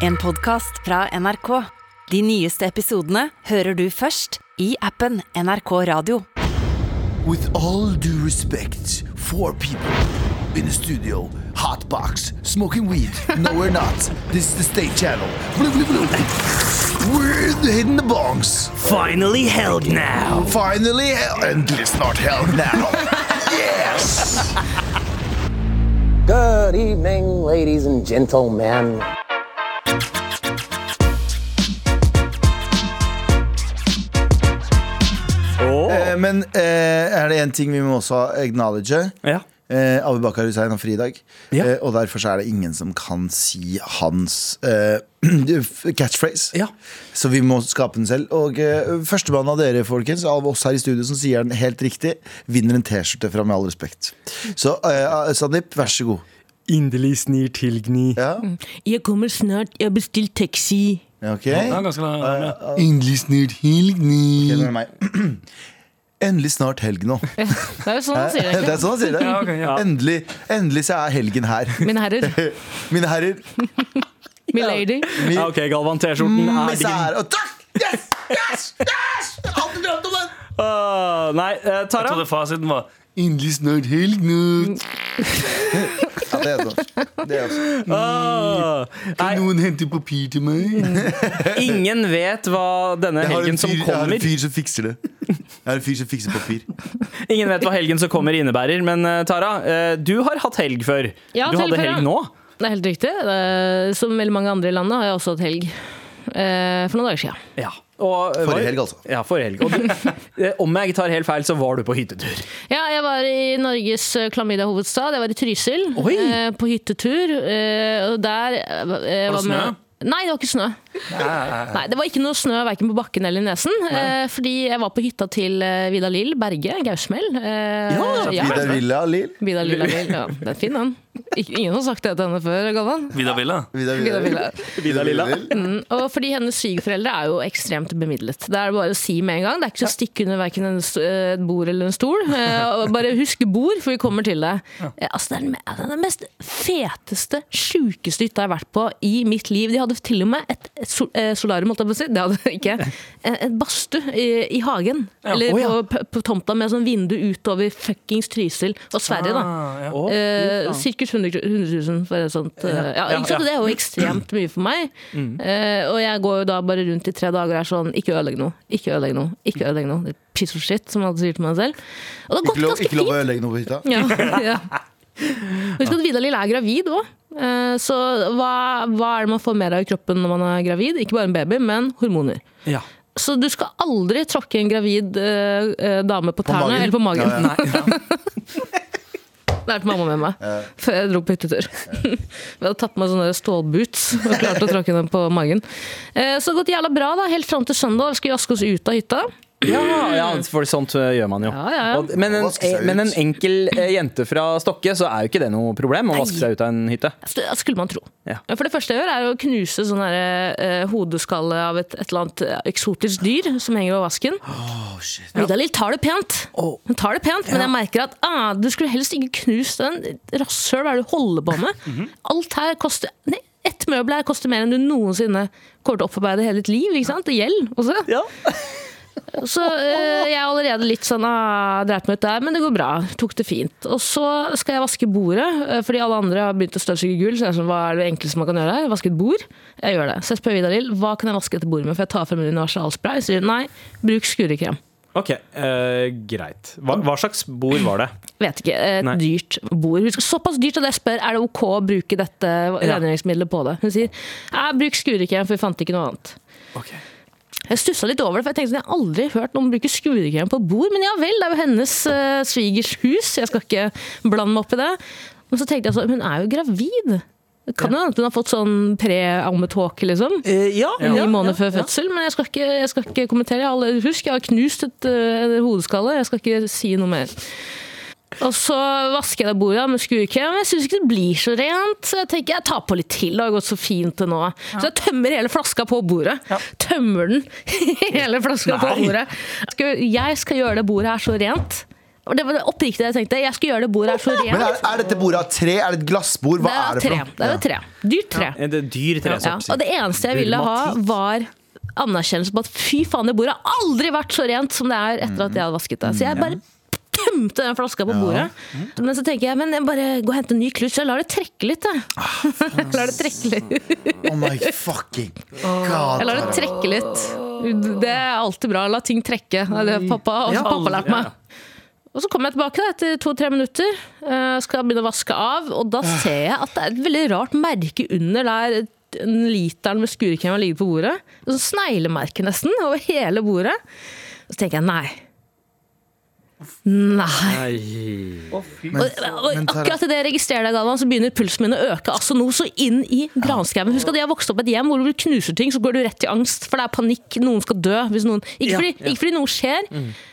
En podcast fra NRK. De nyeste episodene hører du først i appen NRK Radio. With all due respect, four people in the studio, hot box, smoking weed. No, we're not. This is the state channel. Blue, blue, blue. We're hitting the bongs. Finally held now. Finally, held endelig snart held now. yes! Good evening, ladies and gentlemen. Eh, Men eh, er det en ting vi må også acknowledge? Ja. Eh, Abu Bakar Hussein har fridag, Ja. eh, og derfor så er det ingen som kan si hans eh, catchphrase. Ja. Så vi må skape den selv. Og eh, førstemann av dere, folkens, av oss her i studio som sier den helt riktig, vinner en T-skjorte fra Med all respekt. Så eh, Sandeep, vær så god. Inderlig snir tilgni. Ja, Jeg kommer snart. Jeg har bestilt taxi. ok Ja, ganske lang. Endelig snart helg nå. Endelig snart helg nå. Det er jo sånn han sier det. Det er sånn han sier det. Ja, okay, ja. Endelig, endelig så er helgen her. Mine herrer. Mine herrer. Milady. Min, Ja, ok, Galvan, T-skjorten er. Og takk! Yes! Yes! Yes! Jeg alltid drømt om den! Uh, nei, Tara? Jeg trodde fasiten var Endelig snart helg nå. Ja, det er sant. Det er også. Ah, nei, noen hente papir til meg? ingen vet hva denne Jeg har, helgen en som fyr, jeg har kommer en fyr som fikser det. Jeg har en fyr som fikser papir. Ingen vet hva helgen som kommer innebærer. Men eh, Tara, eh, du har hatt helg før. Ja, Du hatt hadde helg før, helg nå. Det er helt riktig. Eh, Som veldig mange andre i landet har jeg også hatt helg. Eh, For noen dager siden. Ja. Og, Forrige helg, altså. Ja, forrige helg. Og du, eh, om jeg ikke tar helt feil, så var du på hyttetur. Ja, jeg var i Norges eh, klamydia-hovedstad. Jeg var i Trysil Oi. eh, på hyttetur. eh, Og der eh, Var det snø? med- Nei, det var ikke snø. Nei, Det var ikke noe snø verken på bakken eller i nesen. Eh, fordi jeg var på hytta til Vida Vidar Lill Berge, Gausmell. Eh, ja. Vidar Villa Lill. Vida Lilla Lill. Ja, den er fin, den. Ingen har sagt det til henne før, Galvan. Vidar Villa. Vidar Vida, Villa. Vida Lilla. Mm, og fordi hennes svigerforeldre er jo ekstremt bemidlet. Det er det bare å si med en gang. Det er ikke så å stikke under verken eh, et bord eller en stol. Eh, bare husk bord, for vi kommer til det. Eh, altså, det er den altså, den mest feteste, sjukeste hytta jeg har vært på i mitt liv. De hadde til og med et, et sol, eh, solarium, holdt jeg på å si. Det hadde ikke. Et badstue i, i hagen. Eller oh, ja. på, på, tomta med sånn vindu utover fuckings Trysil og Sverige, da. Ah, ja. Eh. Sirkus 100 000 for et sånt. eh, ja, Ja, ikke sant? ja. Det er jo ekstremt mye for meg. Eh, og jeg går jo da bare rundt i tre dager og er sånn Ikke ødelegg noe, ikke ødelegg noe, ikke ødelegg noe. Piss og shit, som jeg hadde sier til meg selv. Og det har gått lov, fint. ikke lov å ødelegge noe på hytta. Ja, ja. Husk at Vidar Lill er gravid òg. Så hva, hva er det man får mer av i kroppen når man er gravid? Ikke bare en baby, men hormoner. Ja. Så du skal aldri tråkke en gravid eh, eh, dame på tærne magen? eller på magen. Ja, ja. lærte mamma med meg før jeg dro på hyttetur. Vi hadde tatt på meg sånne stålboots og klarte å tråkke dem på magen. Eh, Så det har gått jævla bra, da, helt fram til søndag. Vi skulle jaske oss ut av hytta. Ja, ja, for sånt eh, gjør man jo. Ja, ja, ja. Og, men, en, ut. men en enkel eh, jente fra Stokke, så er jo ikke det noe problem å vaske seg ut av en hytte. St- Skulle man tro. Ja. For det første jeg gjør, er å knuse sånn eh, hodeskalle av et, et eller annet eh, eksotisk dyr som henger over vasken. Oh, shit. Lill tar det pent, Hun tar det pent men jeg merker at ah, du skulle helst ikke knust den. Rasshøl, hva er det du holder på med? Mhm. Alt her koster nei, Ett møbel her koster mer enn du noensinne kommer til å opparbeide hele ditt liv. ikke sant? Det gjelder også. Så eh, jeg er allerede litt sånn ah, dreit meg ut der, men det går bra. Tok det fint. Og så skal jeg vaske bordet, eh, fordi alle andre har begynt å støvsuge gull. Så jeg er sånn, hva er det enkleste man kan gjøre her? Vaske et bord? Jeg gjør det. Så jeg spør Vidar Lill hva kan jeg vaske dette bordet med, for jeg tar frem universalspray. Sier nei, bruk skurekrem. Ok, uh, greit. Hva, hva slags bord var det? Vet ikke. Et Nei. dyrt bord. Såpass dyrt at jeg spør er det ok å bruke dette rengjøringsmiddelet på det. Hun sier bruk skurekrem, for vi fant ikke noe annet. Ok. Jeg stussa litt over det, for jeg tenkte sånn, jeg har aldri hørt noen bruke skurekrem på bord. Men ja vel, det er jo hennes uh, svigers hus, jeg skal ikke blande meg opp i det. Men så tenkte jeg så, hun er jo gravid. Kan hende at hun har fått sånn pre-ammetåke, liksom. ja, Ni måneder før fødsel, men jeg skal ikke, jeg skal ikke kommentere. Husk, jeg har knust et uh, hodeskalle, jeg skal ikke si noe mer. Og så vasker jeg det bordet med skurekrem. Jeg syns ikke det blir så rent. Så jeg tenker jeg tar på litt til. Det har gått så fint til nå. Så jeg tømmer hele flaska på bordet. Tømmer den hele flaska på bordet. Jeg skal gjøre det bordet her så rent Og Det var det oppriktige jeg tenkte. Jeg skal gjøre det bordet her så Men er, rent. er dette bordet av tre? Er det et glassbord? Hva Det er er det for tre. noe? Det er tre. Dyrt tre. Ja. det dyr Ja. Og det eneste jeg ville ha, var anerkjennelse på at fy faen, det bordet har aldri vært så rent som det er etter at jeg hadde vasket det. Så jeg bare tømte den flaska på bordet. Men så tenker jeg men jeg bare gå og hente en ny klut, så jeg lar det trekke litt. Jeg. lar det trekke litt. Oh my fucking god. Jeg lar det trekke litt. Det er alltid bra. La ting trekke. Det er det pappa, også pappa lærte meg. Og så kommer jeg tilbake da, etter to-tre minutter. eh, skal begynne å vaske av, og da ser jeg at det er et veldig rart merke under der en literen med skurekrem har ligget på bordet. Et sånt sneglemerke nesten over hele bordet. Og så tenker jeg nei. Nei. Og, og men akkurat idet jeg registrerer deg, Galvan, så begynner pulsen min å øke altså noe så inn i granskauen. Husk at jeg har vokst opp i et hjem hvor du knuser ting, så går du rett i angst. For det er panikk. Noen skal dø. Hvis noen, ikke, fordi, ikke fordi noe skjer,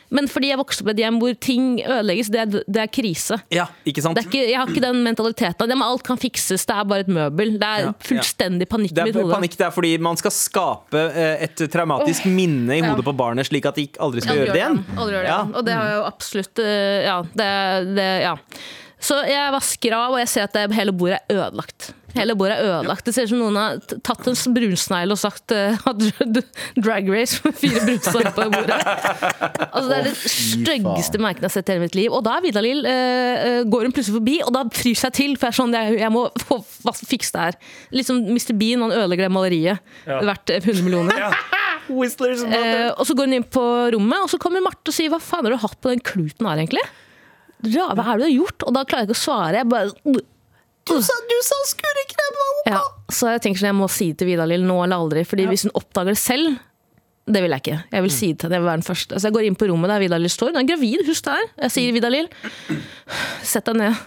men fordi jeg vokste opp i et hjem hvor ting ødelegges. Det er, det er krise. Ja, ikke sant? Det ikke, jeg har ikke den mentaliteten. Det med alt kan fikses, det er bare et møbel. Det er Ja, fullstendig panikk i mitt er hode. panikk, det er fordi man skal skape eh, et traumatisk minne i hodet på barnet, slik at de aldri skal gjøre det igjen. Aldri gjør det Ja. igjen. Og det har jo absolutt eh, Ja. Det, det, ja. Så jeg vasker av, og jeg ser at det, hele bordet er ødelagt. Hele bordet er ødelagt. Det ser ut som noen har tatt en brunsnegl og sagt uh, drag race med fire brunsnegler på bordet. Altså, det er det styggeste merket jeg har sett i hele mitt liv. Og da er Vidalil eh, eh, går hun plutselig forbi, og da fryser jeg til. For jeg er sånn, jeg, jeg må få fikse det her. Litt som Mr. Bean, han ødelegger det maleriet. Verdt eh, 100 millioner. Whistlers Eh, og så går hun inn på rommet, og så kommer Marte og sier hva faen har du hatt på den kluten her, egentlig? Ja, hva er det du har gjort? Og da klarer jeg ikke å svare. Jeg bare Du sa, du sa skurrekrem var ok! ja. Så jeg tenker sånn, jeg må si det til Vidar-Lill nå eller aldri. Fordi hvis hun oppdager det selv, det vil jeg ikke. Jeg vil si det til henne, jeg vil være den første. Så jeg går inn på rommet der Vidar-Lill står. Hun er gravid, husk det her. Jeg sier Vidar-Lill, sett deg ned.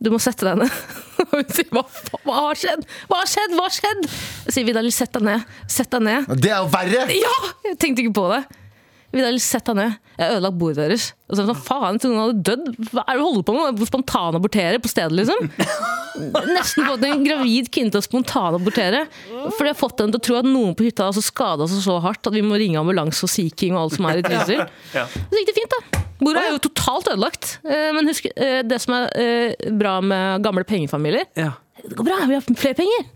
Du må sette deg ned. Og hun sier hva, hva har skjedd? Hva har skjedd? Hva har skjedd? Jeg sier Vidar-Lill, sett deg ned. Sett deg ned. Det er jo verre! Ja! Jeg tenkte ikke på det. Vidar, sett henne ned. Jeg har ødelagt bordet deres. Og så, er det sånn, faen, så hun hadde dødd. Hva er det du holder på med? Spontanabortere på stedet, liksom? Nesten fått en gravid kvinne til å spontanabortere. Fordi jeg har fått henne til å tro at noen på hytta har altså skada seg så hardt at vi må ringe ambulanse og Sea King og alt som er i Trysil. Så gikk det fint, da. Bordet er jo totalt ødelagt. Eh, Men husk, eh, det som er eh, bra med gamle pengefamilier Ja. Det går bra, vi har flere penger.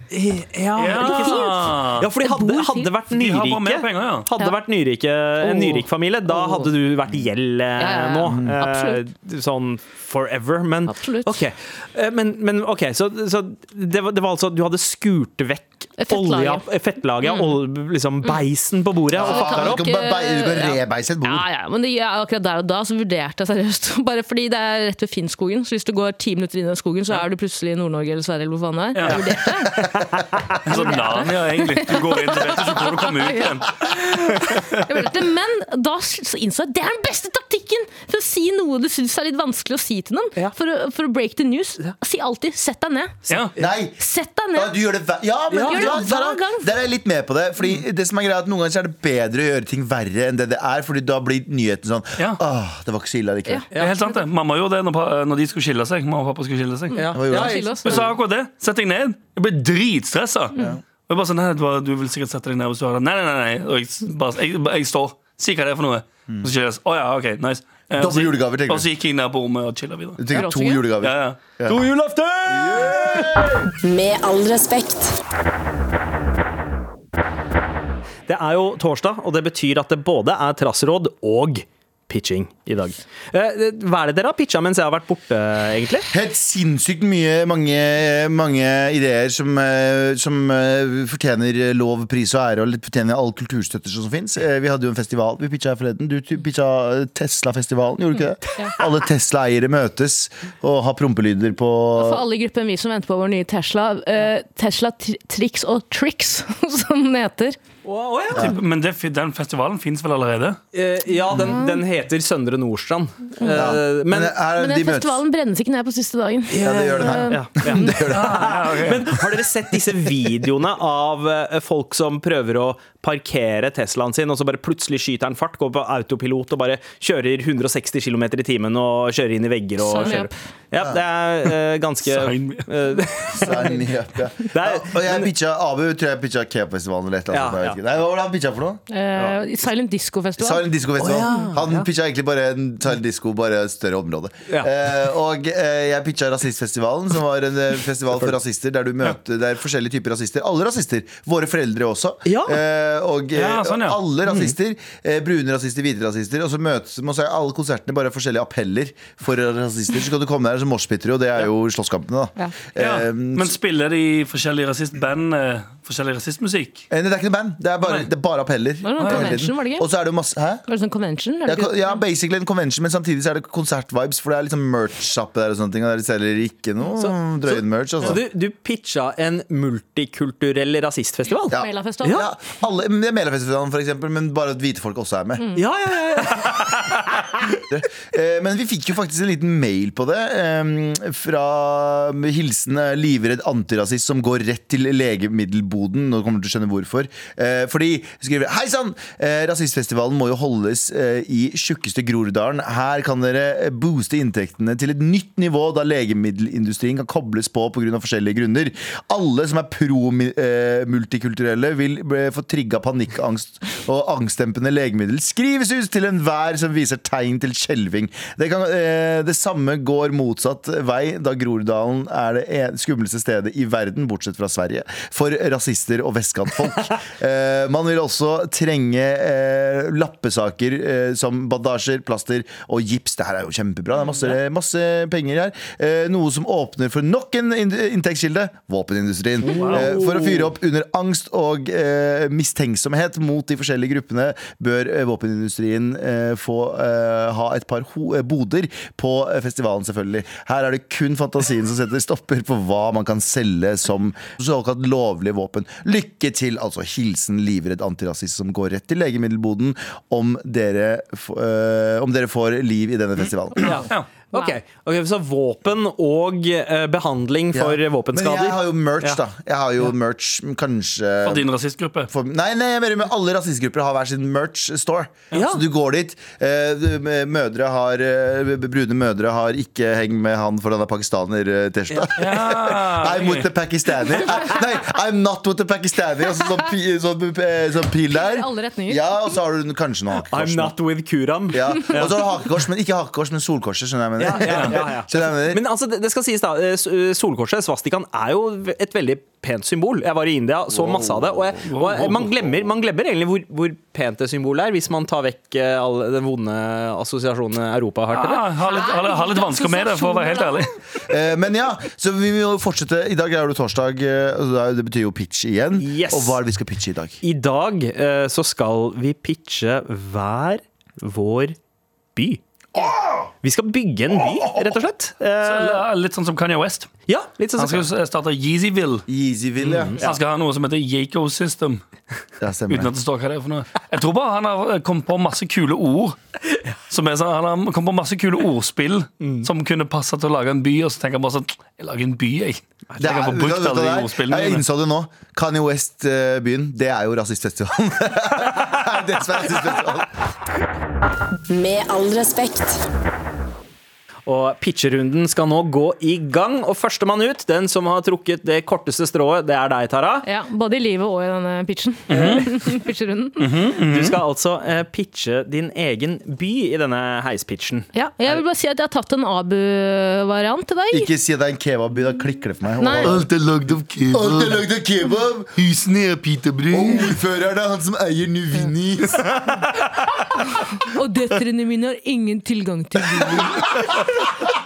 Ja? Ja, fordi hadde, hadde vært nyrike penger, ja. Hadde Ja. vært nyrike, en nyrik familie, da hadde du vært i gjeld eh, nå. Mm. Eh, Sånn forever. Men, Absolutt. ok. Eh, men, men ok, så, så det, var, det var altså Du hadde skurt vekk Fettlaget. olja, fettlaget, ol- liksom beisen på bordet, og Faen, fucka det du opp. du kan rebeise et bord. Ja, ja, men det, ja, akkurat der og da så vurderte jeg seriøst. Bare fordi det er rett ved Finnskogen. Så hvis du går ti minutter inn i den skogen, så er du plutselig i Nord-Norge eller Sverige. eller hvor faen det er. Jeg vurderte, Sånn Narnia, egentlig. Du går inn og vet så får du komme ut igjen. jeg vurderte, Men da så innså jeg at det er den beste taktikken for å si noe du syns er litt vanskelig å si til noen. Ja. For, å, for å break the news. Si alltid 'sett deg ned'. Ja. Nei! Sett deg Ja, ned. du gjør det Ja, men Ja. Ja, der er jeg litt med på det. Fordi det som er greia er at Noen ganger er det bedre å gjøre ting verre enn det det er. Fordi da blir nyheten sånn Ja. Åh, det var ikke så ille likevel. Det er helt sant det. Mamma gjorde det når, når de skulle skille seg. Mamma og pappa skulle skille seg. Ja. Ja. Hun sa akkurat det. Sett deg ned. Jeg ble dritstressa. Og jeg bare sånn, nei, du, du vil sikkert sette deg ned hvis du har det. Nei, nei, nei. nei. Og jeg, bare, jeg, jeg står. Si hva det er for noe. Og så skilles. Å ja, ok, nice. Eh, Doble julegaver, tenker du? Og så gikk jeg ned på rommet og chilla videre. Du tenker to julegaver. Ja, ja. God julaften! Med all respekt. Det er jo torsdag, og det betyr at det både er trassråd og pitching i dag. Eh, Hva er det dere har pitcha mens jeg har vært borte, egentlig? Helt sinnssykt mye, mange, mange ideer som, eh, som eh, fortjener lov, pris og ære, og fortjener all kulturstøtte som fins. Vi hadde jo en festival vi pitcha her forleden. Du pitcha Tesla-festivalen, gjorde du ikke det? Alle Tesla-eiere møtes og har prompelyder på For alle i gruppen vi som venter på vår nye Tesla. eh, Tesla Tricks og Tricks, som den heter. Typ, Men det, den festivalen fins vel allerede? Eh, Ja, den, den heter Søndre Nordstrand. Eh, Men Men, er, Men de festivalen møtes. brennes ikke ned på siste dagen. Ja, det gjør den her. ja, ja. Men har dere sett disse videoene av eh, folk som prøver å parkere Teslaen sin, og så bare plutselig skyter han fart, går på autopilot og bare kjører 160 km i timen og kjører inn i vegger og Sign kjører. Ja, det er uh, ganske Sign me eh, Sign me up, ja. er- og jeg pitcha Abu, tror jeg pitcha K-festivalen eller et eller annet. Ja, ja. Nei, hva var det han pitcha for noe? Uh, Silent Disco Festival. Silent Disco Festival. Han pitcha egentlig bare en Silent Disco, bare et større område. Ja. Eh, og eh, jeg pitcha Rasistfestivalen, som var en eh, festival for rasister der du møter Det er forskjellige typer rasister. Alle rasister. Våre foreldre også. Ja. Eh, og eh, Ja, sånn, ja. alle rasister. Mm. brune rasister, hvite rasister. Og så møtes man, så er alle konsertene bare forskjellige appeller for rasister. Så kan du komme der, så moshpiter og det er jo slåsskampene, da. Eh, Men spiller de forskjellige rasistband eh, forskjellig rasistmusikk? Eh, Det er ikke noe band. Det er bare, Nei. det er bare appeller. Var det noen hele convention, tiden. var det ikke? Og så er det jo masse Hæ? Var det sånn convention? Er Ja, det ikke? ja, basically en convention, men samtidig så er det konsertvibes. For det er liksom merch-sjappe der og sånne ting. Og de selger ikke noe drøyen merch. Så Altså. du, du pitcha en multikulturell rasistfestival? Ja. Ja, alle, det er Melafestivalen, for eksempel, men bare at hvite folk også er med. Ja, ja, ja, ja. Eh, Men vi fikk jo faktisk en liten mail på det. eh, Fra med hilsen eh, livredd antirasist som går rett til legemiddelboden. Nå kommer du til å skjønne hvorfor. Eh, Fordi skriver Hei sann! eh, Rasistfestivalen må jo holdes eh, i tjukkeste Groruddalen. Her kan dere eh, booste inntektene til et nytt nivå, da legemiddelindustrien kan kobles på pga. forskjellige grunner. Alle som er pro-multikulturelle, vil eh, få trigga panikkangst og angstdempende legemiddel. Skrives ut til enhver som viser tegn til skjelving. Det, kan, eh, det samme går motsatt vei, da Groruddalen er det skumleste stedet i verden, bortsett fra Sverige, for rasister og vestkantfolk. eh, man vil også trenge eh, lappesaker eh, som bandasjer, plaster og gips. Det her er jo kjempebra. Det er masse, masse penger her. Eh, noe som åpner for nok en inntektskilde våpenindustrien. Eh, for å fyre opp under angst og eh, mistenksomhet mot de forskjellige gruppene, bør våpenindustrien få ha et par boder på festivalen, selvfølgelig. Her er det kun fantasien som setter stopper på hva man kan selge som såkalt lovlig våpen. Lykke til, altså. Hilsen livredd antirasist som går rett til legemiddelboden om dere, eh, om dere får liv i denne festivalen. Ja. Ok, ok, Så våpen og eh, behandling for Ja. våpenskader. Men jeg har jo merch, Ja. da. Jeg har jo merch, kanskje For din rasistgruppe? for, nei, nei, jeg mener med alle rasistgrupper har hver sin merch-store. Ja. Så du går dit. Eh, mødre har eh, Brune mødre har ikke heng med han for han er pakistaner-T-skjorta. Ja, I'm with the Pakistani. I, nei, I'm not with the Pakistani. så sånn, pi, sånn, eh, sånn pil der. Ja, og så har du kanskje noe hakekors. I'm not with Kuram. Ja. Og så har du hakekors, men ikke hakekors, men solkorset. Skjønner jeg mener? Ja, ja, ja? Men altså, det, det skal sies da eh, eh, Solkorset, svastikaen, er jo et veldig pent symbol. Jeg var i India, så masse av det. Og, jeg, og jeg, man, glemmer, man glemmer egentlig hvor, hvor pent det symbolet er, hvis man tar vekk eh, all den vonde assosiasjonen Europa har til det. Ja, har litt, har, litt- har litt vansker med det, for å være helt ærlig. Eh, men ja, så vi må fortsette. I dag er det torsdag, det betyr jo pitch igjen. Yes. Og hva er det vi skal pitche i dag? I dag så skal vi pitche hver vår by. Vi skal bygge en by, rett og slett. Så, Litt sånn som Kanye West. ja, litt sånn Han skal jo starte Yeezyville. Yeezyville, ja. Han skal ha noe som heter Yako System. Uten at det står hva det er for noe. Jeg tror bare han har kommet på masse kule ord. Som er sånn, Han har kommet på masse kule ordspill som kunne passa til å lage en by. Og så tenker han bare sånn Jeg lager en by, jeg. Det Jeg er, kan få brukt alle de er? ordspillene. Jeg innså det nå. Kanye West-byen, det er jo rasistfestivalen. Det er det er rasistfestivalen. Med all respekt. Og pitcherunden skal nå gå i gang. Og førstemann ut, den som har trukket det korteste strået, det er deg, Tara. Ja, både i livet og i denne pitchen. Mhm. Pitcherunden. Du skal altså uh, pitche din egen by i denne heispitchen. Ja, jeg vil bare si at jeg har tatt en Abu-variant til deg. Ikke si at det er en kebabby, da klikker det for meg. Nei. Alt er lagd av kebab. Alt er lagd av kebab Husene er pitabrød. Og ordføreren er han som eier Nuvinis. Og døtrene mine har ingen tilgang til bilen.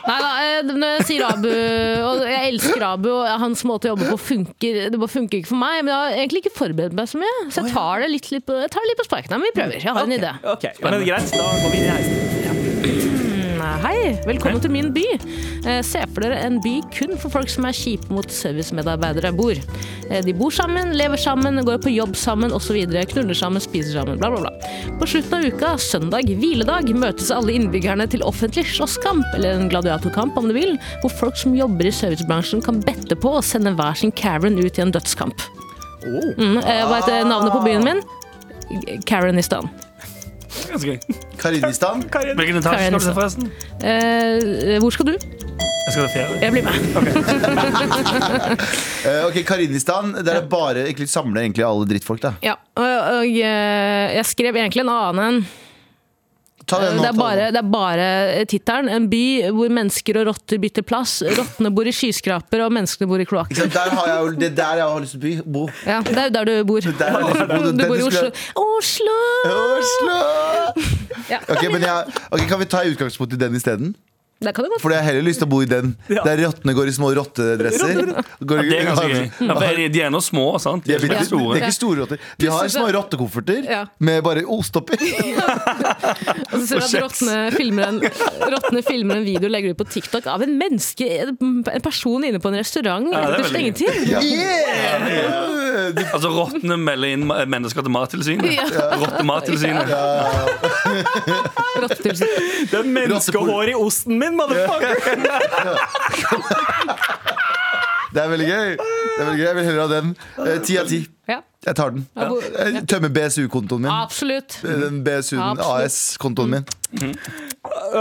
Nei da, eh, når jeg sier Abu Og jeg elsker Abu, og hans måte å jobbe på funker Det bare funker ikke for meg. Men jeg har egentlig ikke forberedt meg så mye, så jeg tar det litt, litt, på, jeg tar det litt på sparken. Men vi prøver. Jeg har en idé. Ok, men greit, da går vi inn i heisen. Hei, velkommen til min by. Eh, Se for dere en by kun for folk som er kjipe mot servicemedarbeidere bor. Eh, De bor sammen, lever sammen, går på jobb sammen osv. Knuller sammen, spiser sammen, bla, bla, bla. På slutten av uka, søndag, hviledag, møtes alle innbyggerne til offentlig slåsskamp, eller en gladiatorkamp om du vil, hvor folk som jobber i servicebransjen kan bette på å sende hver sin Karen ut i en dødskamp. Mm, eh, hva heter navnet på byen min? Karenistan. Ganske gøy. Karinistan. Hvilken etasje skal du til, forresten? Eh, hvor skal du? Jeg skal til fjerde. Jeg blir med. Eh, ok, Karinistan. Der er bare egentlig samle egentlig alle drittfolk, da. Ja, og, og eh, jeg skrev egentlig en annen en. Ta den nå, Det er bare, det er bare tittelen. En by hvor mennesker og rotter bytter plass. Rottene bor i skyskraper, og menneskene bor i kloakk. Ikke sant, Der har jeg jo, det er der jeg har lyst til å bo. Ja, det er jo der du bor. Der har lyst til å bo. Du bor i Oslo. Oslo! Oslo! Ja, Okay, men jeg, okay, Kan vi ta utgangspunkt i den isteden? Det kan det godt. For jeg har heller lyst til å bo i den. Der rottene går i små rottedresser. Går, Det er ganske gøy. Ja, for de- De er nå små, sant? De er, bitte, ikke de store. er ikke store rotter. De har små rottekofferter Ja. med bare ost oppi. Og så ser du at kjeks. rottene filmer, en, rottene filmer en video og legger ut på TikTok av en menneske, en person inne på en restaurant. Ja, det er det veldig slenger til. Yeah! De- Altså Rottene melder inn ma- mennesker til Mattilsynet. Ja. Rottemattilsynet. Rottetilsyn. Det er menneskehår i osten min, motherfucker! Det er veldig gøy. Det er veldig gøy. Jeg vil heller ha den. Eh, Ti av ti. Ja, Jeg tar den. Jeg tømmer BSU-kontoen min. absolutt. Den BSU-en, AS-kontoen min. Mm.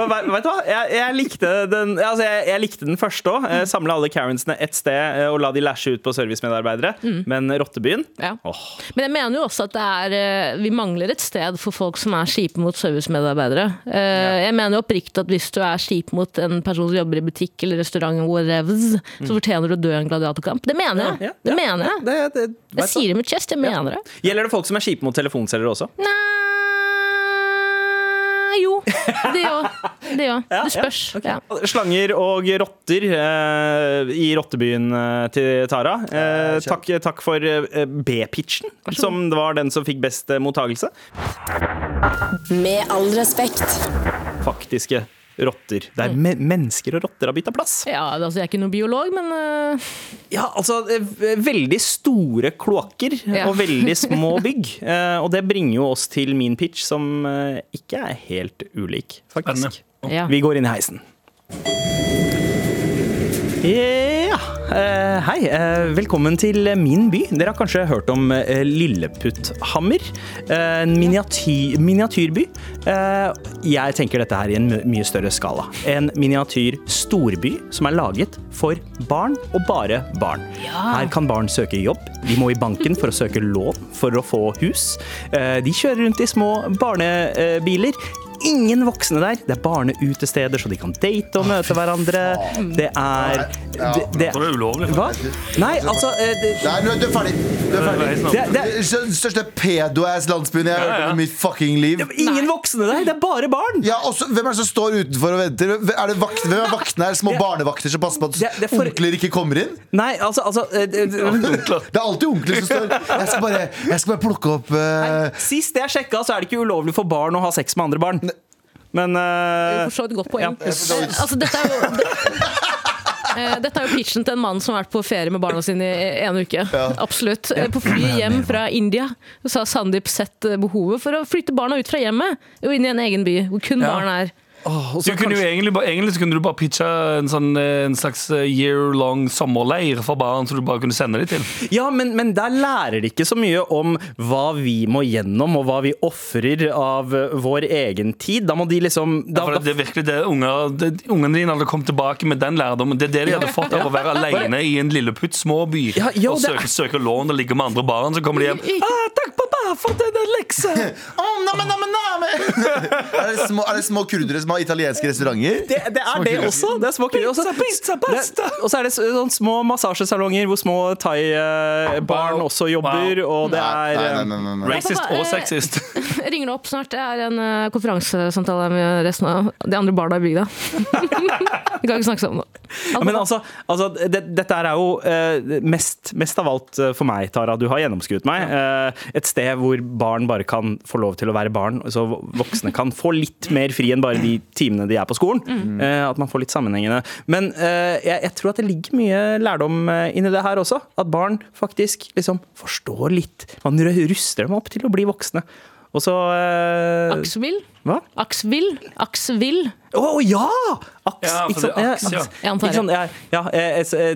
Vet vet du hva? Jeg, jeg, likte den, altså jeg, jeg likte den første òg. Samle alle Karensene ett sted eh, og la de lashe ut på servicemedarbeidere. Men Rottebyen Ja. oh. Men jeg mener jo også at det er eh, vi mangler et sted for folk som er kjipe mot servicemedarbeidere. Eh, Jeg mener jo oppriktig at hvis du er kjip mot en person som jobber i butikk eller restaurant, whatever, så fortjener du å dø i en gladiatorkamp. Det mener jeg. Mm. Ja, ja, Det mener jeg. Det, det, Jeg vet sier det med chest, jeg mener det. Gjelder det folk som er kjipe mot telefonselgere også? Nei Jo, det òg. Det ja, Det spørs. Ja. Slanger og rotter eh, i rottebyen eh, til Tara. Eh, takk, takk for eh, B-pitchen, som var den som fikk best eh, mottagelse. Med all respekt. Faktiske rotter. Der me mennesker og rotter har bytta plass. Ja, altså, jeg er ikke noen biolog, men uh... Ja, altså eh, Veldig store kloakker Ja. og veldig små bygg. uh, og det bringer jo oss til min pitch, som uh, ikke er helt ulik, faktisk. ja. Vi går inn i heisen. Ja. Eh, hei. eh, velkommen til min by. Dere har kanskje hørt om eh, Lilleputthammer. En miniatyr, miniatyrby. Jeg tenker dette her i en mye større skala. En miniatyr storby som er laget for barn og bare barn. Her kan barn søke jobb. De må i banken for å søke lån for å få hus. De kjører rundt i små barnebiler. Ingen voksne der. Det er barneutesteder, så de kan date og møte hverandre. Det er det, det, Det er ulovlig. Hva? Nei, altså eh, det, Nei, nå er du ferdig. Du er ferdig. det, det, Det er Den største pedo-ass-landsbyen jeg har hørt om i mitt fucking liv. Ingen voksne der, det er bare barn! Ja, også, Hvem er det som står utenfor og venter? Er det vakt, hvem er vaktene her? Små barnevakter som passer på at er for- onkler ikke kommer inn? Nei, altså, altså eh, det- er alltid onkler som står Jeg skal bare, jeg skal bare plukke opp eh, Sist jeg sjekka, så er det ikke ulovlig for barn å ha sex med andre barn. Men eh, For så vidt godt poeng. Ja. Altså, dette er jo det, eh, dette er jo pitchen til en mann som har vært på ferie med barna sine i en uke. Absolutt. Eh, På flyet hjem fra India så har Sandeep sett eh, behovet for å flytte barna ut fra hjemmet og inn i en egen by hvor kun Ja. barn er. Og Du så kunne jo egentlig, bare- egentlig så kunne du bare pitcha en, sånn, eh, en slags year long sommerleir for barn, så du bare kunne sende dem til. Ja, men, men der lærer de ikke så mye om hva vi må gjennom, og hva vi ofrer av eh, vår egen tid. Da må de liksom da, Ja, for det, det er virkelig det unger, det, Ungene dine hadde kommet tilbake med den lærdommen. Det er det de hadde fått av å være alene i en lilleputt småby Ja, ja, og søke, søke lån og ligge med andre barn. Så kommer de hjem. Ah, 'Takk, pappa, for denne leksa!' oh, namme, namme, namme. er, det små, er det små kurdere som har italienske restauranter? det, det er det også. Det er små kuler. Også- Pizza, pizza, pasta. Det- Og så er det sånn små massasjesalonger hvor små thai-barn også jobber, og det er nei, eh, nei, nei, nei, nei. Racist og sexist. Jeg ringer opp snart. Det er en eh, konferansesamtale med resten av de andre barna i bygda. Vi kan ikke snakke sammen nå. Ja, men altså, altså det, Dette er jo uh, mest, mest av alt uh, for meg, Tara. Du har gjennomskuet meg. Uh, et sted hvor barn bare kan få lov til å være barn, så voksne kan få litt mer fri enn bare de timene de er på skolen. Eh, at man får litt sammenhengende. Men eh, jeg, jeg tror at det ligger mye lærdom eh, inni det her også. At barn faktisk liksom forstår litt. Man ruster dem opp til å bli voksne. Og så eh, Aksvill? Hva? Aksvill? Aksvill? Å ja! Aks, Ja, ikke sant? aks, ja. Jeg Ikke sant? Ja, ja,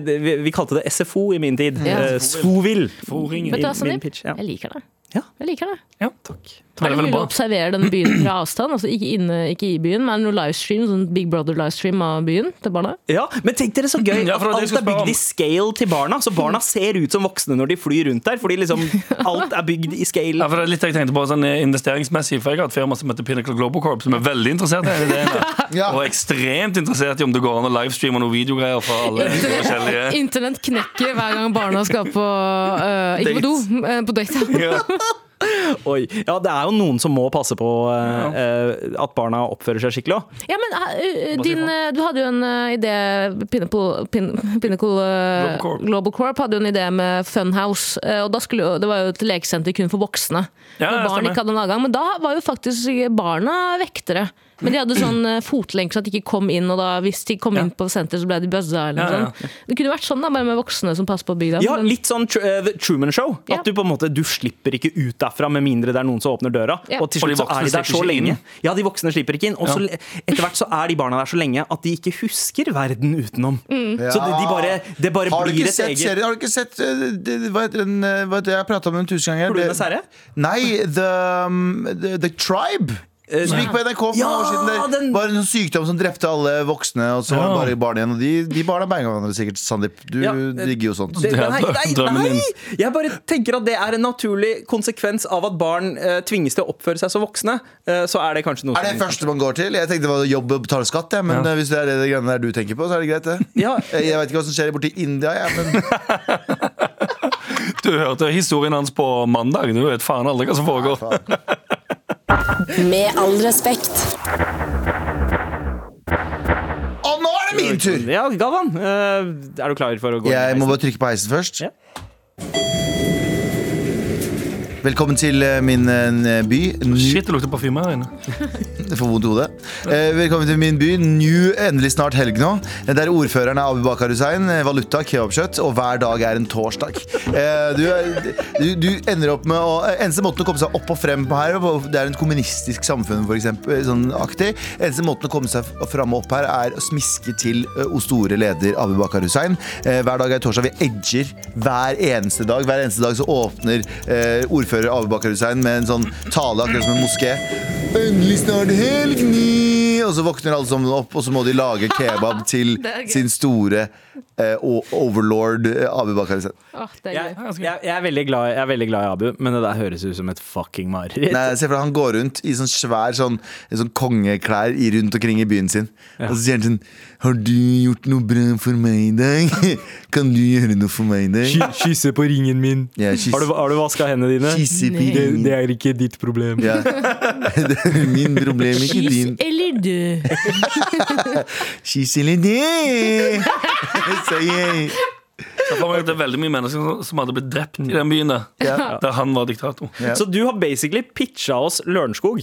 vi, vi kalte det SFO i min tid. Ja. Eh, Svovil. Vet du hva, Sandeep? ja. Jeg liker det. Jeg liker det. Ja. Takk. Er det mulig veldig å bra. observere denne byen fra avstand? Altså ikke, inne, ikke i byen, men noe livestream, sånn Big Brother-livestream av byen til barna? Ja, Men tenk dere så gøy Ja, at alt er bygd i scale til barna. Så barna ser ut som voksne når de flyr rundt der. Fordi liksom alt er bygd i scale. Ja, for det er litt jeg tenkte på sånn investeringsmessig For jeg har et firma som heter Pinnacle Global Corp Som er veldig interessert i denne ideen her. Ja. Og ekstremt interessert i om det går an å livestreame noen videogreier Fra alle forskjellige Internett knekker hver gang barna skal på uh, Ikke på do, uh, på date. ja. Oi. Ja, det er jo noen som må passe på eh, uh, at barna oppfører seg skikkelig òg. Ja, men uh, din, øh, Du hadde jo en idé Pinnacle, Pin, Pinnacle Global Corp. Global Corp hadde jo en idé med Funhouse. Og da skulle Det var jo et lekesenter kun for voksne. Ja, barn ikke hadde en adgang Men da var jo faktisk barna vektere. Men de hadde sånn øh, fotlenke så at de ikke kom inn, og da, hvis de kom Ja. inn på senter, så ble de buzza. Eller Ja, noe ja. sånt. Det kunne vært sånn da, bare med voksne som passer på bygda. Ja, Men- litt sånn tr eh, Truman Show. Ja. At du på en måte Du slipper ikke ut derfra med mindre det er noen som åpner døra. Ja. Og til Og de slutt så voksne er de der så lenge. Ja, de voksne slipper ikke inn. Og så etter hvert så er de barna der så lenge at de ikke husker verden utenom. Mm. Så det, de bare, det bare blir et eget serien? Har du ikke sett uh, Hva heter den uh? Jeg har prata om den tusen ganger. Fluenes herre? Nei, the, um, the, the Tribe. Som gikk på NRK for Ja, noen år siden. Der. den- Var en sånn sykdom som drepte alle voksne, og så var det bare barn igjen. Og de, de barna banga hverandre sikkert, Sandeep. Du Ja, digger jo sånt. Det, Det nei, nei, nei! Jeg bare tenker at det er en naturlig konsekvens av at barn eh, tvinges til å oppføre seg som voksne. Eh, så er det kanskje noe Er det første man går til? Jeg tenkte det var jobb og betale skatt, ja, men Ja. uh, hvis det er det greiene der du tenker på, så er det greit, det. Ja. Jeg veit vet ikke hva som skjer borti India, jeg, men Du hørte historien hans på mandag Du vet faen aldri hva som foregår Med all respekt. Og nå er det min tur! Ja, Galvan, eh, er du klar for å gå Jeg inn Jeg må bare trykke på heisen først. Ja. Velkommen til eh, min eh, by. Shit, det lukter parfyme her inne får vondt i hodet. Eh, velkommen til min by. New, endelig snart helg nå. Der ordføreren er Abu Bakar Hussein. eh, Valuta, kebabkjøtt, og hver dag er en torsdag. Eh, du, du, du ender opp med å eh, Eneste måten å komme seg opp og frem på her, det er en kommunistisk samfunn, for eksempel, sånn aktig. Eneste måten å komme seg fram og opp her, er å smiske til eh, o store leder Abu Bakar Hussein. Eh, hver dag er torsdag. Vi edger hver eneste dag. Hver eneste dag så åpner eh, ordfører Abu Bakar Hussein med en sånn tale, akkurat som en moské. Endelig snart helg, ni! Og så våkner alle sammen opp, og så må de lage kebab til sin store eh, o- overlord eh, Abu Bakar Hussein. Jeg, jeg, jeg, er veldig glad, jeg er veldig glad i Abu, men det der høres ut som et fucking mareritt. Nei, se for deg, Han går rundt i sånn svær sånn, sånn kongeklær i rundt omkring i byen sin. Og så sier han sånn Har du gjort noe bra for meg i dag? Kan du gjøre noe for meg i dag? Kysse på ringen min. Ja. Har du, har du vaska hendene dine? Det, det er ikke ditt problem. Ja. Det er min problem, ikke Kyss din. eller dø. Kyss eller det? Så for meg det er veldig mye mennesker som- hadde blitt drept i den byen der Ja. Der han var diktator Ja. Så du har basically pitcha oss Lørenskog.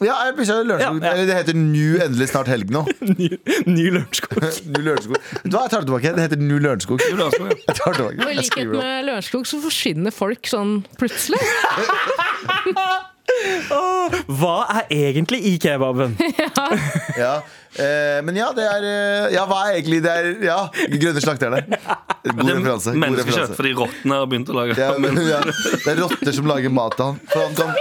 Ja, jeg pusher Lørenskog. Ja, ja. Eller Det heter New endelig snart helg nå. Ny, ny Lørenskog. New Lørenskog. Vet du hva, jeg tar det tilbake. Det heter New Lørenskog. Jo, det er så, ja. Jeg tar det tilbake. Og i Jeg likhet skriver det opp. med Lørenskog så forsvinner folk sånn plutselig. Hva er egentlig i kebaben? Ja. Eh, men ja, det er eh, Ja, hva er egentlig det er, Ja, Grønne slakterne. God referanse. er menneskekjøtt fordi rottene har begynt å lage Ja, men, ja, det er rotter som lager mat til han. For han kan,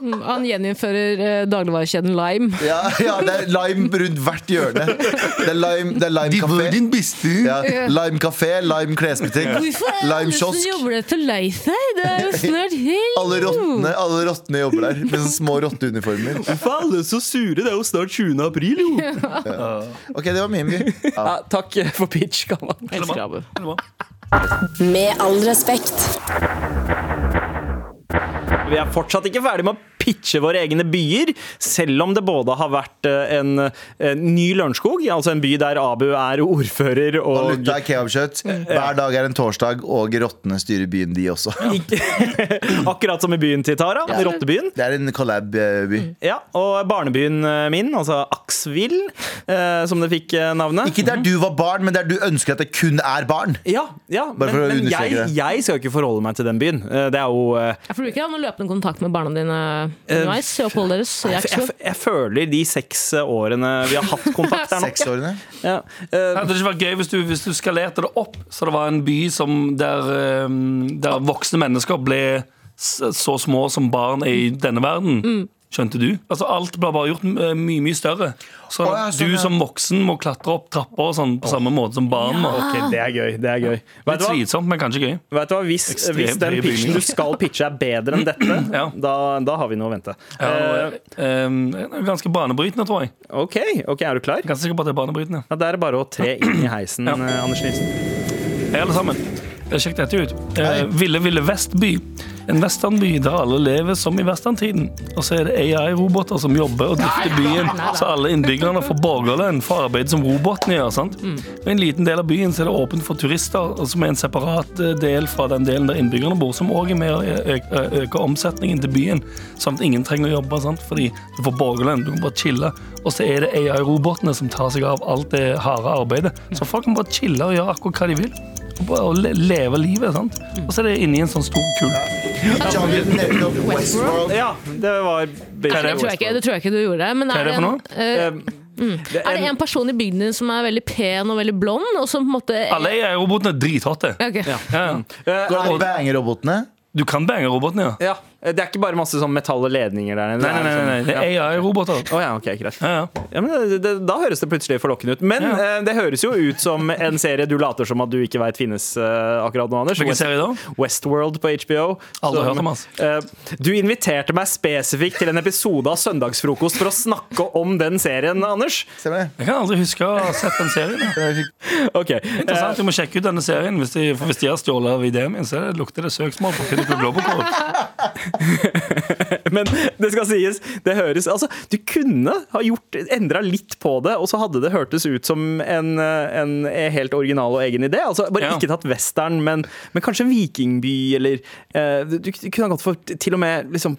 Han gjeninnfører eh, dagligvarekjeden Lime. ja, ja, det er lime rundt hvert hjørne. Det er lime, det er lime kafé. beste. Ja, lime kafé, lime klesbutikk, lime kiosk. dette lei seg? Det er jo snart helg! Alle rottene, alle rottene jobber der med sånne små rotteuniformer. Alle er så sure. Det er jo snart 20. april, jo. Ok, det var min by. Ja. Ja, takk for pitch, gammel. Elsker Abu. Med all respekt. Vi er fortsatt ikke ferdig med å pitche våre egne byer, selv om det både har vært eh, en, en ny Lørenskog, altså en by der Abu er ordfører og Og lukta kebabkjøtt. Hver dag er en torsdag, og rottene styrer byen, de også. Akkurat som i byen til Tara, rottebyen. Det er en collab-by. Ja, og barnebyen eh, min, altså Aksvill, eh, som det fikk eh, navnet. Ikke der du var barn, men der du ønsker at det kun er barn. Ja, ja Bare men, å men understreke jeg, det. jeg skal jo ikke forholde meg til den byen. Eh, Det er jo eh, Ja, for du ikke har noen løpende kontakt med barna dine underveis i oppholdet deres? jeg, jeg, jeg føler de seks årene vi har hatt kontakt der nok. Seksårene. Ja. eh, Hadde det ikke vært gøy hvis du, hvis du skalerte det opp, så det var en by som der, eh, der voksne mennesker ble så små som barn er i denne verden. Skjønte du? Altså Alt ble bare gjort eh, mye mye større. Så oh, ja, sånn, du som voksen må klatre opp trapper sånn på samme måte som barn må. Ok, det er gøy. det er gøy Litt slitsomt, men kanskje gøy. Vet du hva? Hvis, hvis den pitchen du skal pitche er bedre enn dette, Ja. da, da har vi noe å vente. Ja, uh, eh, ganske banebrytende, tror jeg. OK, ok, er du klar? Ganske sikker på at det er banebrytende. Ja, Da er det bare å tre inn i heisen, Ja. Anders Nilsen. Hei, alle sammen. Sjekk dette ut. Uh, Ville Ville Vestby. En westernby der alle lever som i westerntiden. Og så er det AI-roboter som jobber og drifter byen, så alle innbyggerne får borgerlønn for arbeidet som robotene gjør. sant? Og I en liten del av byen så er det åpent for turister, som er en separat eh, del fra den delen der innbyggerne bor, som òg er med å øke omsetningen til byen, samt at ingen trenger å jobbe, sant? fordi du får borgerlønn, du kan bare chille. Og så er det AI-robotene som tar seg av alt det harde arbeidet. Så folk kan bare chille og gjøre akkurat hva de vil. Og le leve livet. sant? Og så er det inni en sånn stor Westworld. Ja, det var Det tror, jeg ikke, det tror jeg ikke du gjorde. Men er det en, uh, Mm. Det er det en person i bygden din som er veldig pen og veldig blond? Og som på en måte Alle AI-robotene er drithotte. Okay. Ja, ja. Eh, Går det an å bange robotene? Du kan bange robotene, ja. ja, det er ikke bare masse sånn metall og ledninger der nede. Nei, nei, nei, nei. det er AI-roboter. Oh, ja, ok, greit. Ja, ja. Ja, men det, det, da høres det plutselig forlokkende ut. Men Ja. eh, det høres jo ut som en serie du later som at du ikke veit finnes eh, akkurat nå, Anders. Hvilken West, serie da? Westworld på HBO. Aldri hørt om, eh, du inviterte meg spesifikt til en episode av Søndagsfrokost for å snakke om den serien, Anders. Stemmer det? Jeg kan aldri huske å ha sett den serien. okay. Ok, Interessant, Du må sjekke ut denne serien. Hvis de, for hvis de har stjålet av ideen min, så lukter det søksmål på Pinnacle Global Code. Men det skal sies, det høres Altså, du kunne ha gjort endra litt på det, og så hadde det hørtes ut som en, en helt original og egen idé. Altså, bare Ja. ikke tatt western, men, men kanskje en vikingby, eller uh, Du, du kunne ha gått for til og med liksom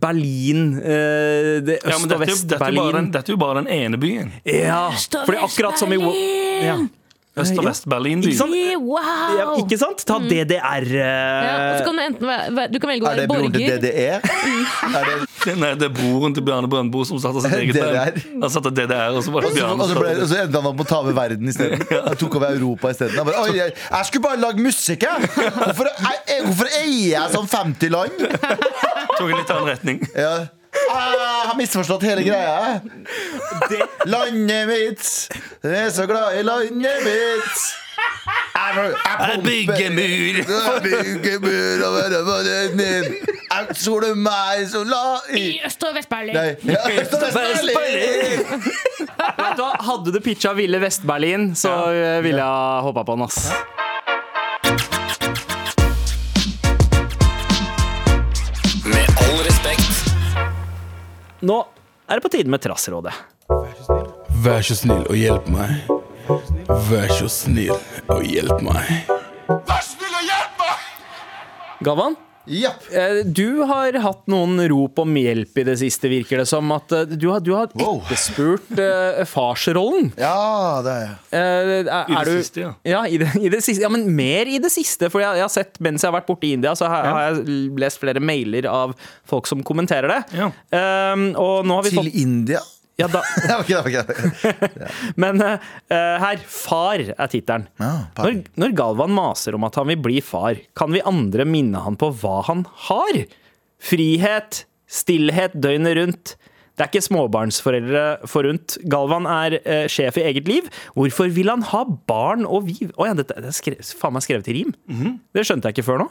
Berlin. Uh, det Øst- ja, og er jo- dette, jo bare den, Vest-Berlin. dette er jo bare den ene byen. Ja, fordi akkurat som i ja. Øst- og Ja. Vest-Berlin-by. Ikke sant? Wow! Ja, ikke sant? Ta DDR. Ja, og så eh, kan du enten være, du kan velge å Er være det broren til borger. DDE? Er det, Nei, det er broren til Bjarne Brøndbo som starta sitt eget DDR. Han Han satte DDR, og så var det Bjarne og så, ble, og så endte han opp med å ta over verden isteden. Han tok over Europa isteden. Han bare, «Oi, Jeg, jeg skulle bare lage musikk, jeg! Hvorfor, jeg, hvorfor eier jeg sånn 50 land? tok en litt annen retning. Ja. Ah, Jeg har misforstått hele greia. Landet mitt, jeg er så glad i landet mitt. Jeg, Jeg bygger mur. Jeg bygger mur over øynene min. Jeg soler meg så la I i Øst- og Vest-Berlin. Nei, ja, Vest-Berlin. Vet du hva? Hadde du pitcha Ville Vest-Berlin, så eh, ville jeg hoppa på den, ass. Nå er det på tide med Trassrådet. Vær så snill og hjelp meg. Vær så snill og hjelp meg. Vær så snill og hjelp meg! Japp. Eh, du har hatt noen rop om hjelp i det siste, virker det som. At eh, du har, du har Wow. etterspurt eh, farsrollen. Ja, det er jeg. Eh, er, I det er du, siste, ja. Ja, i det, i det siste. Ja, men mer i det siste. For jeg, jeg har sett, mens jeg har vært borte i India, så har, har jeg lest flere mailer av folk som kommenterer det. Ja. Eh, og nå har vi Til fått India. Ja, da, Ja, ok, ok, ok. Men uh, her, Far er tittelen. Ja, når, når Galvan maser om at han vil bli far, kan vi andre minne han på hva han har? Frihet, stillhet døgnet rundt. Det er ikke småbarnsforeldre forunt. Galvan er eh, sjef i eget liv. Hvorfor vil han ha barn og viv? Å ja, dette det er skre, faen meg skrevet i rim. Det skjønte jeg ikke før nå.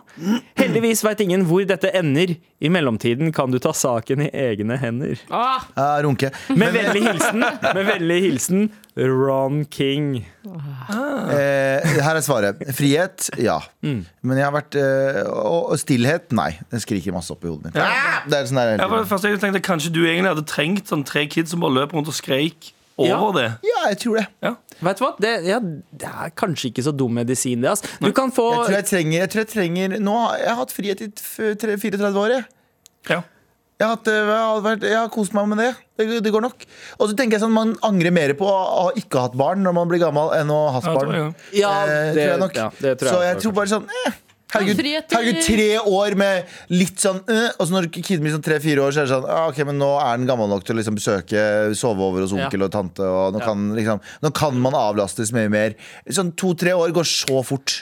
Heldigvis veit ingen hvor dette ender. I mellomtiden kan du ta saken i egne hender. Ah, Ja, runke. Med vennlig hilsen, med vennlig hilsen Ron King. Eh, her er svaret. Frihet, ja. Men jeg har vært eh, og, og stillhet, nei. Den skriker masse opp i hodet mitt. Ja. Det er sånn der, Ja, først jeg tenkte Kanskje du egentlig hadde trengt sånn tre kids som bare løp rundt og skreik over det. Ja, jeg tror det. Ja. Vet du hva? Det, ja, det er kanskje ikke så dum medisin, det. ass. Du kan få Jeg tror jeg trenger, jeg tror jeg trenger Nå har jeg hatt frihet i f- tre- 34 år. Jeg. Ja. Jeg har, hatt, eh, jeg, har har kost meg med det. det. Det går nok. Og så tenker jeg sånn Man angrer mer på å ha ikke hatt barn når man blir gammel, enn å ha hatt barn. Ja, Eh, det, tror jeg nok. ja, det tror jeg så jeg tror bare sånn eh, Herregud, herregud, tre år med litt sånn eh, Og så når kiden blir sånn tre-fire år, så er det sånn ah, Ok, men nå er den gammel nok til å liksom besøke Sove over hos onkel Ja. og tante, og nå, kan, liksom, nå kan man avlastes mye mer. Sånn to-tre år går så fort.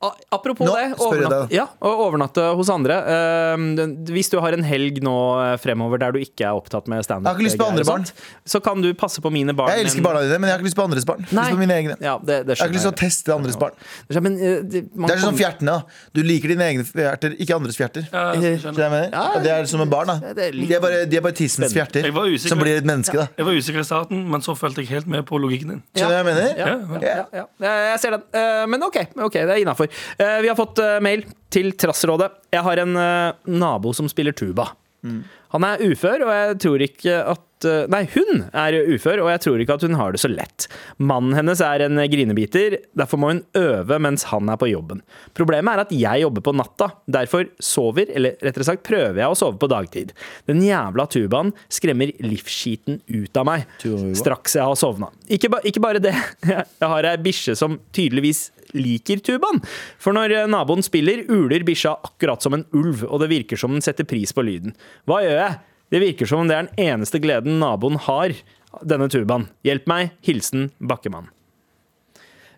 Apropos Nå det, overnatte, ja, overnatte hos andre. Eh, hvis du har en helg nå eh, fremover der du ikke er opptatt med standup, Jeg har ikke lyst på andre barn så kan du passe på mine barn. Jeg elsker barna dine, men jeg har ikke lyst på andres barn. Har lyst på mine egne. Ja, det, det Jeg har ikke lyst til å teste andres barn. Men, eh, det, Det er sånn fjertene. Du liker dine egne fjerter, ikke andres fjerter. Ja, Skjønner jeg det er som en barn. da det er De er bare, de er bare tissens fjerter som blir et menneske. da Jeg var usikker i starten, men så følte jeg helt med på logikken din. Skjønner du hva jeg mener? Ja, Ja, ja, ja, ja. Jeg ser den. Eh, Men OK, ok, det er innafor. Vi har fått eh, mail til Trassrådet. Jeg har en eh, nabo som spiller tuba. Han er ufør, og jeg tror ikke at eh, Nei, hun er ufør, og jeg tror ikke at hun har det så lett. Mannen hennes er en grinebiter, derfor må hun øve mens han er på jobben. Problemet er at jeg jobber på natta, derfor sover, eller rettere sagt prøver jeg å sove på dagtid. Den jævla tubaen skremmer livsskiten ut av meg straks jeg har sovna. Ikke, ba, ikke bare det, jeg har ei bikkje som tydeligvis liker tubaen. For når eh, naboen spiller, uler bikkja akkurat som en ulv, og det virker som den setter pris på lyden. Hva gjør jeg? Det virker som om det er den eneste gleden naboen har, denne tubaen. Hjelp meg. Hilsen Bakkemann.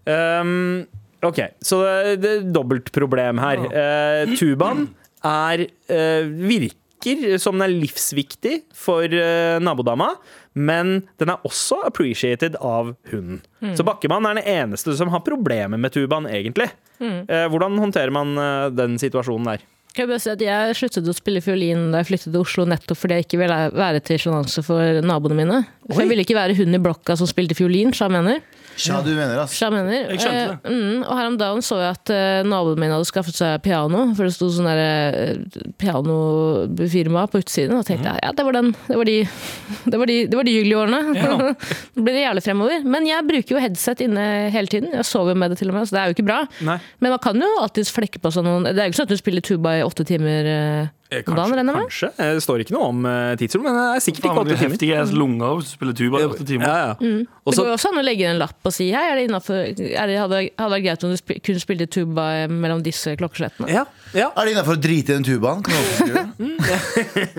Um, OK, så det, det er dobbeltproblem her. Uh, tubaen er uh, virker som den er livsviktig for uh, nabodama, men den er også appreciated av hunden. Så Bakkemann er den eneste som har problemer med tubaen, egentlig. Eh, hvordan håndterer man uh, den situasjonen der? Kan jeg bare si at jeg sluttet å spille fiolin da jeg flyttet til Oslo nettopp fordi jeg ikke ville være til sjenanse for naboene mine. For jeg ville ikke være hun i blokka som spilte fiolin, sa jeg mener. Ja, du mener ass. Sja mener. Jeg skjønte det. Eh, mm, og her om dagen så jeg at uh, naboen min hadde skaffet seg piano, for det sto sånn derre uh, pianofirma på utsiden. Og tenkte jeg ja, det var, den, det var, de, det var, de, det var de hyggelige årene. Ja. Nå blir det jævlig fremover. Men jeg bruker jo headset inne hele tiden. Jeg sover med det til og med, så det er jo ikke bra. Nei. Men man kan jo alltids flekke på sånn noen Det er jo ikke sånn at du spiller tuba i åtte timer uh, Eh, jeg med? Kanskje. Eh, Det står ikke noe om eh, tidsrom, men det er sikkert ikke åtte timer. heftige lunger hvis du spiller tuba i åtte timer. Ja, ja. Og Det går jo også an å legge inn en lapp og si hei, er det innenfor, er det, hadde, hadde vært greit om du spil, kunne spille tuba mellom disse klokkeslettene. ja, ja. Er det innafor å drite i den tubaen? Kan du også det?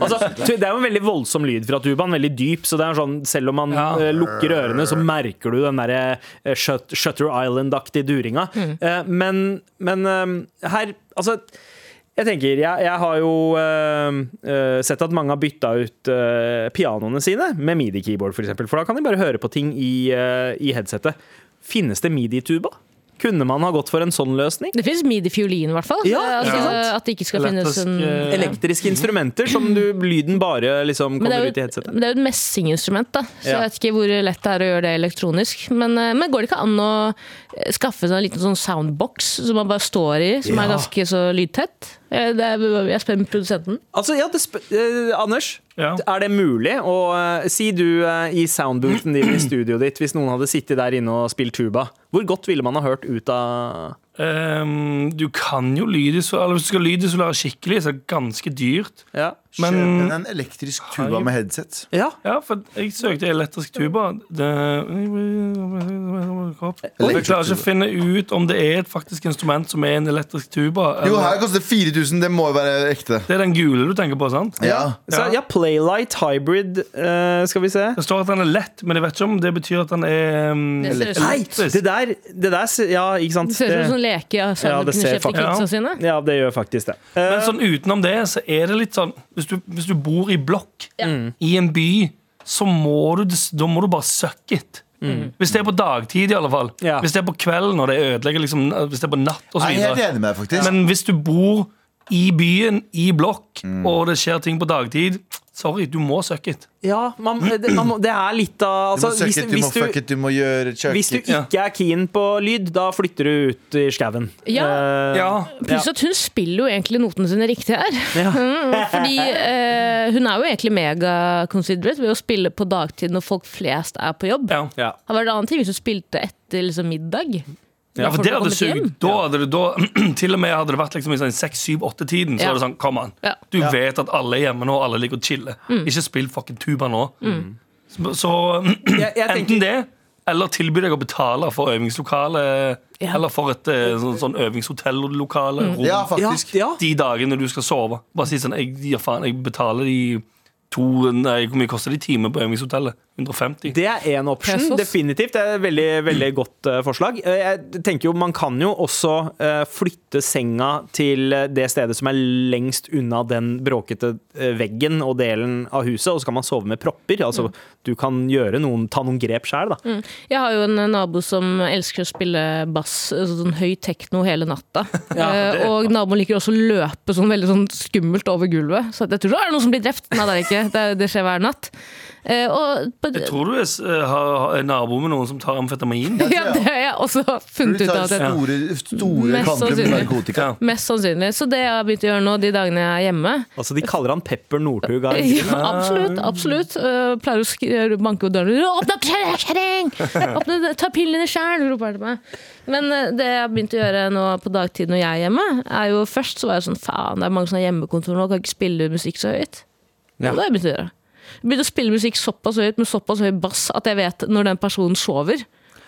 Altså, det er jo en veldig voldsom lyd fra tubaen, veldig dyp. Så det er sånn, selv om man Ja. eh, lukker ørene, så merker du den derre eh, Shutter Island-aktige duringa. Eh, men men eh, her Altså. Jeg tenker, jeg, jeg har jo eh, sett at mange har bytta ut eh, pianoene sine med midi-keyboard, f.eks. For, for da kan de bare høre på ting i, eh, i headsetet. Finnes det midi-tuba? Kunne man ha gått for en sånn løsning? Det finnes midi-fiolin, i hvert fall. Ja, altså, ja. At det ikke skal finnes en eh, Elektriske instrumenter som du, lyden bare liksom kommer jo, ut i headsetet. men det er jo et messinginstrument, da. så Ja. jeg vet ikke hvor lett det er å gjøre det elektronisk. Men, eh, men går det ikke an å eh, skaffe seg en liten sånn soundbox som man bare står i, som Ja. er ganske så lydtett? Det er, jeg spør med produsenten. Altså, ja, eh, Anders, Ja. er det mulig å eh, Si du eh, i soundboothen din i studioet ditt, hvis noen hadde sittet der inne og spilt tuba, hvor godt ville man ha hørt ut av um, du kan jo lydisolere Hvis du skal lydisolere skikkelig, så er det ganske dyrt. Ja. Kjøp en elektrisk tuba med headset. ja. ja, for jeg søkte elektrisk tuba. Det, jeg klarer ikke å finne ut om det er et faktisk instrument som er en elektrisk tuba. Jo, her koster det 4000. Det må jo være ekte. Det er den gule du tenker på, sant? Ja. ja. ja, Playlight Hybrid, eh, skal vi se. Det står at den er lett, men jeg vet ikke om det betyr at den er um, Nei, det der, det der Ja, ikke sant? Det ser ut som en sånn leke ja, Ja, det kunne ser kjøpt til faktisk- kidsa sine. Ja, det gjør faktisk det. Eh, Men sånn utenom det, så er det litt sånn Hvis du, hvis du bor i blokk i en by, så må du, da må du bare suck it. Hvis det er på dagtid, i alle fall. Ja. Hvis det er på kvelden og det ødelegger liksom, Hvis det er på natt og så er videre. Men hvis du bor i byen, i blokk, og det skjer ting på dagtid Sorry, du må suck it. ja, man, det, man må, det er litt av Du må søke hvis, suck it, du må fuck du, it, du må gjøre chuck hvis du ikke er keen på lyd, da flytter du ut i skauen. Ja. Uh, Ja. Pluss at hun spiller jo egentlig notene sine riktig her. Mm, Fordi uh, hun er jo egentlig mega-considerate ved å spille på dagtid når folk flest er på jobb. Ja. ja. Det hadde vært en annen ting hvis hun spilte etter liksom, middag. Ja, for det hadde sugd. Da hadde det, da, til og med hadde det vært liksom i sånn 6-7-8-tiden. Så Ja. er det sånn, kom an Ja. Du vet at alle er hjemme nå, alle ligger og chiller. Ikke spill fucking tuba nå. Så, så Jeg, jeg enten tenker, det, eller tilby deg å betale for øvingslokale. Ja. Eller for et eh, sånn, sånn øvingshotellokale. Mm. Ja, ja, faktisk. ja. De dagene du skal sove. Bare si sånn Jeg, ja, faen, jeg betaler de to Nei, hvor mye koster de timer på øvingshotellet? 150. Det er én option, Pesos. definitivt. Det er et veldig, veldig godt eh, forslag. Eh, jeg tenker jo Man kan jo også eh, flytte senga til det stedet som er lengst unna den bråkete veggen og delen av huset, og så kan man sove med propper. Altså, Du kan gjøre noen, ta noen grep sjøl, da. Jeg har jo en nabo som elsker å spille bass, sånn høy tekno hele natta. Eh, og naboen liker også å løpe sånn veldig sånn skummelt over gulvet. Så jeg tror det er noen som blir drept. Nei, det er ikke. Det, det skjer hver natt. Eh, og Jeg tror du er, har, har- nabo med noen som tar amfetamin. ja, det har jeg også funnet ut av. Store, store Mest sannsynlig. Ja. mest sannsynlig. Så det jeg har begynt å gjøre nå de dagene jeg er hjemme Altså, De kaller han Pepper Northug. ja, Absolutt. absolutt Uh, Pleier å sk- banke på døren. 'Åpne opp, kjerring! Ta pillene sjæl!' roper han til meg. Men uh, det jeg har begynt å gjøre nå på dagtid når jeg er hjemme, er jo først så var jeg sånn faen, det er mange som har hjemmekontor nå, kan ikke spille musikk så høyt. Ja. Og det har jeg begynt å gjøre. Begynte å spille musikk såpass høyt med såpass høy bass at jeg vet når den personen sover.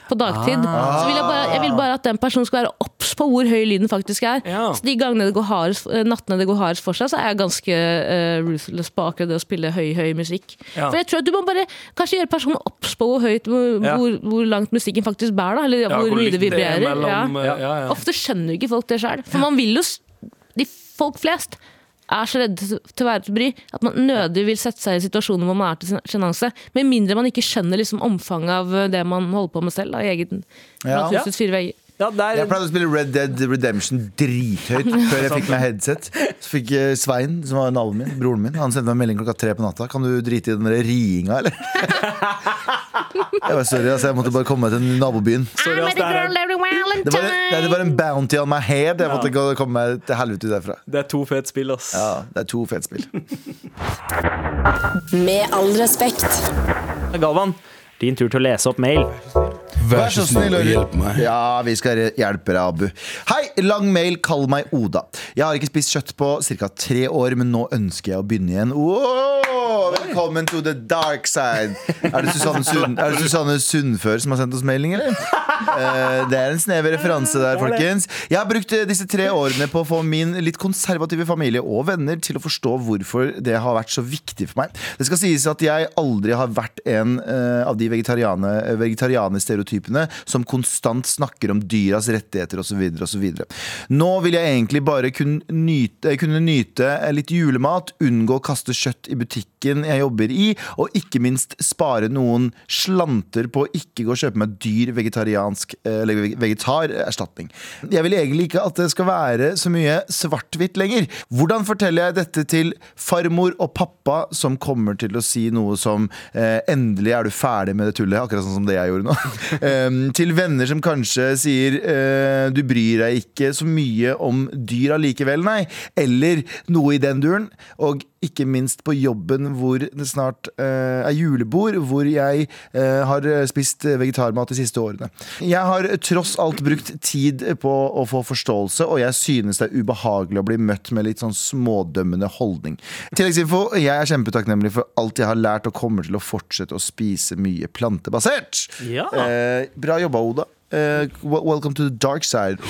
På dagtid. Så vil jeg, bare, jeg vil bare at den personen skal være obs på hvor høy lyden faktisk er. Ja. Så de gangene det går hardest, eh, nattene det går hardest for seg, så er jeg ganske uh, ruthless på akkurat det å spille høy, høy musikk. Ja. For jeg tror at du må bare kanskje gjøre personen obs på hvor høyt, hvor, Ja. hvor, hvor langt musikken faktisk bærer, da. Eller Ja, hvor hvor mye det er vibrerer. mellom, ja. eh, ja, ja. Ofte skjønner jo ikke folk det sjøl. For man vil jo de Folk flest er så redde til å være til bry at man nødig vil sette seg i situasjoner hvor man er til sjenanse. Med mindre man ikke skjønner liksom omfanget av det man holder på med selv. Da, i egen, Ja. fire vegger. Ja, der... Jeg pleide å spille Red Dead Redemption drithøyt før jeg fikk meg headset. Så fikk eh, Svein, som var naboen min, broren min, han sendte meg en melding klokka tre på natta. Kan du drite i den der riinga, eller? Jeg var sorry, altså, jeg måtte bare komme meg til nabobyen. sorry, altså, det, er, Det var, en, nei, det var en bounty on my head. Jeg måtte ja. komme meg til helvete derfra. det er to fete spill, ass. Ja, det er to fete spill. Med all respekt. Galvan, din tur til å lese opp mail. Vær så snill og hjelp meg. Ja, vi skal hjelpe deg, Abu. Hei, lang mail, kall meg Oda. Jeg har ikke spist kjøtt på ca. tre år, men nå ønsker jeg å begynne igjen. Wow, velkommen to the dark side. Er det Susanne, Sund, er det Susanne Sundfør som har sendt oss melding, eller? Eh, det er en snever referanse der, folkens. Jeg har brukt eh, disse tre årene på å få min litt konservative familie og venner til å forstå hvorfor det har vært så viktig for meg. Det skal sies at jeg aldri har vært en eh, av de vegetariane, vegetarianerstereotypene som konstant snakker om dyras rettigheter osv. Nå vil jeg egentlig bare kunne nyte, kunne nyte litt julemat, unngå å kaste kjøtt i butikken jeg jobber i, og ikke minst spare noen slanter på å ikke gå og kjøpe meg dyr vegetariansk eh, eller veg- vegetarerstatning. Jeg vil egentlig ikke at det skal være så mye svart-hvitt lenger. Hvordan forteller jeg dette til farmor og pappa, som kommer til å si noe som eh, 'endelig er du ferdig med det tullet', akkurat sånn som det jeg gjorde nå. Em, til venner som kanskje sier uh, 'du bryr deg ikke så mye om dyr allikevel', nei. Eller noe i den duren. Og ikke minst på jobben hvor det snart eh, er julebord, hvor jeg eh, har spist vegetarmat de siste årene. Jeg har tross alt brukt tid på å få forståelse, og jeg synes det er ubehagelig å bli møtt med litt sånn smådømmende holdning. Tilleggsinfo, jeg er kjempetakknemlig for alt jeg har lært, og kommer til å fortsette å spise mye plantebasert. Ja. Eh, bra jobba, Oda. Eh, welcome to the dark side.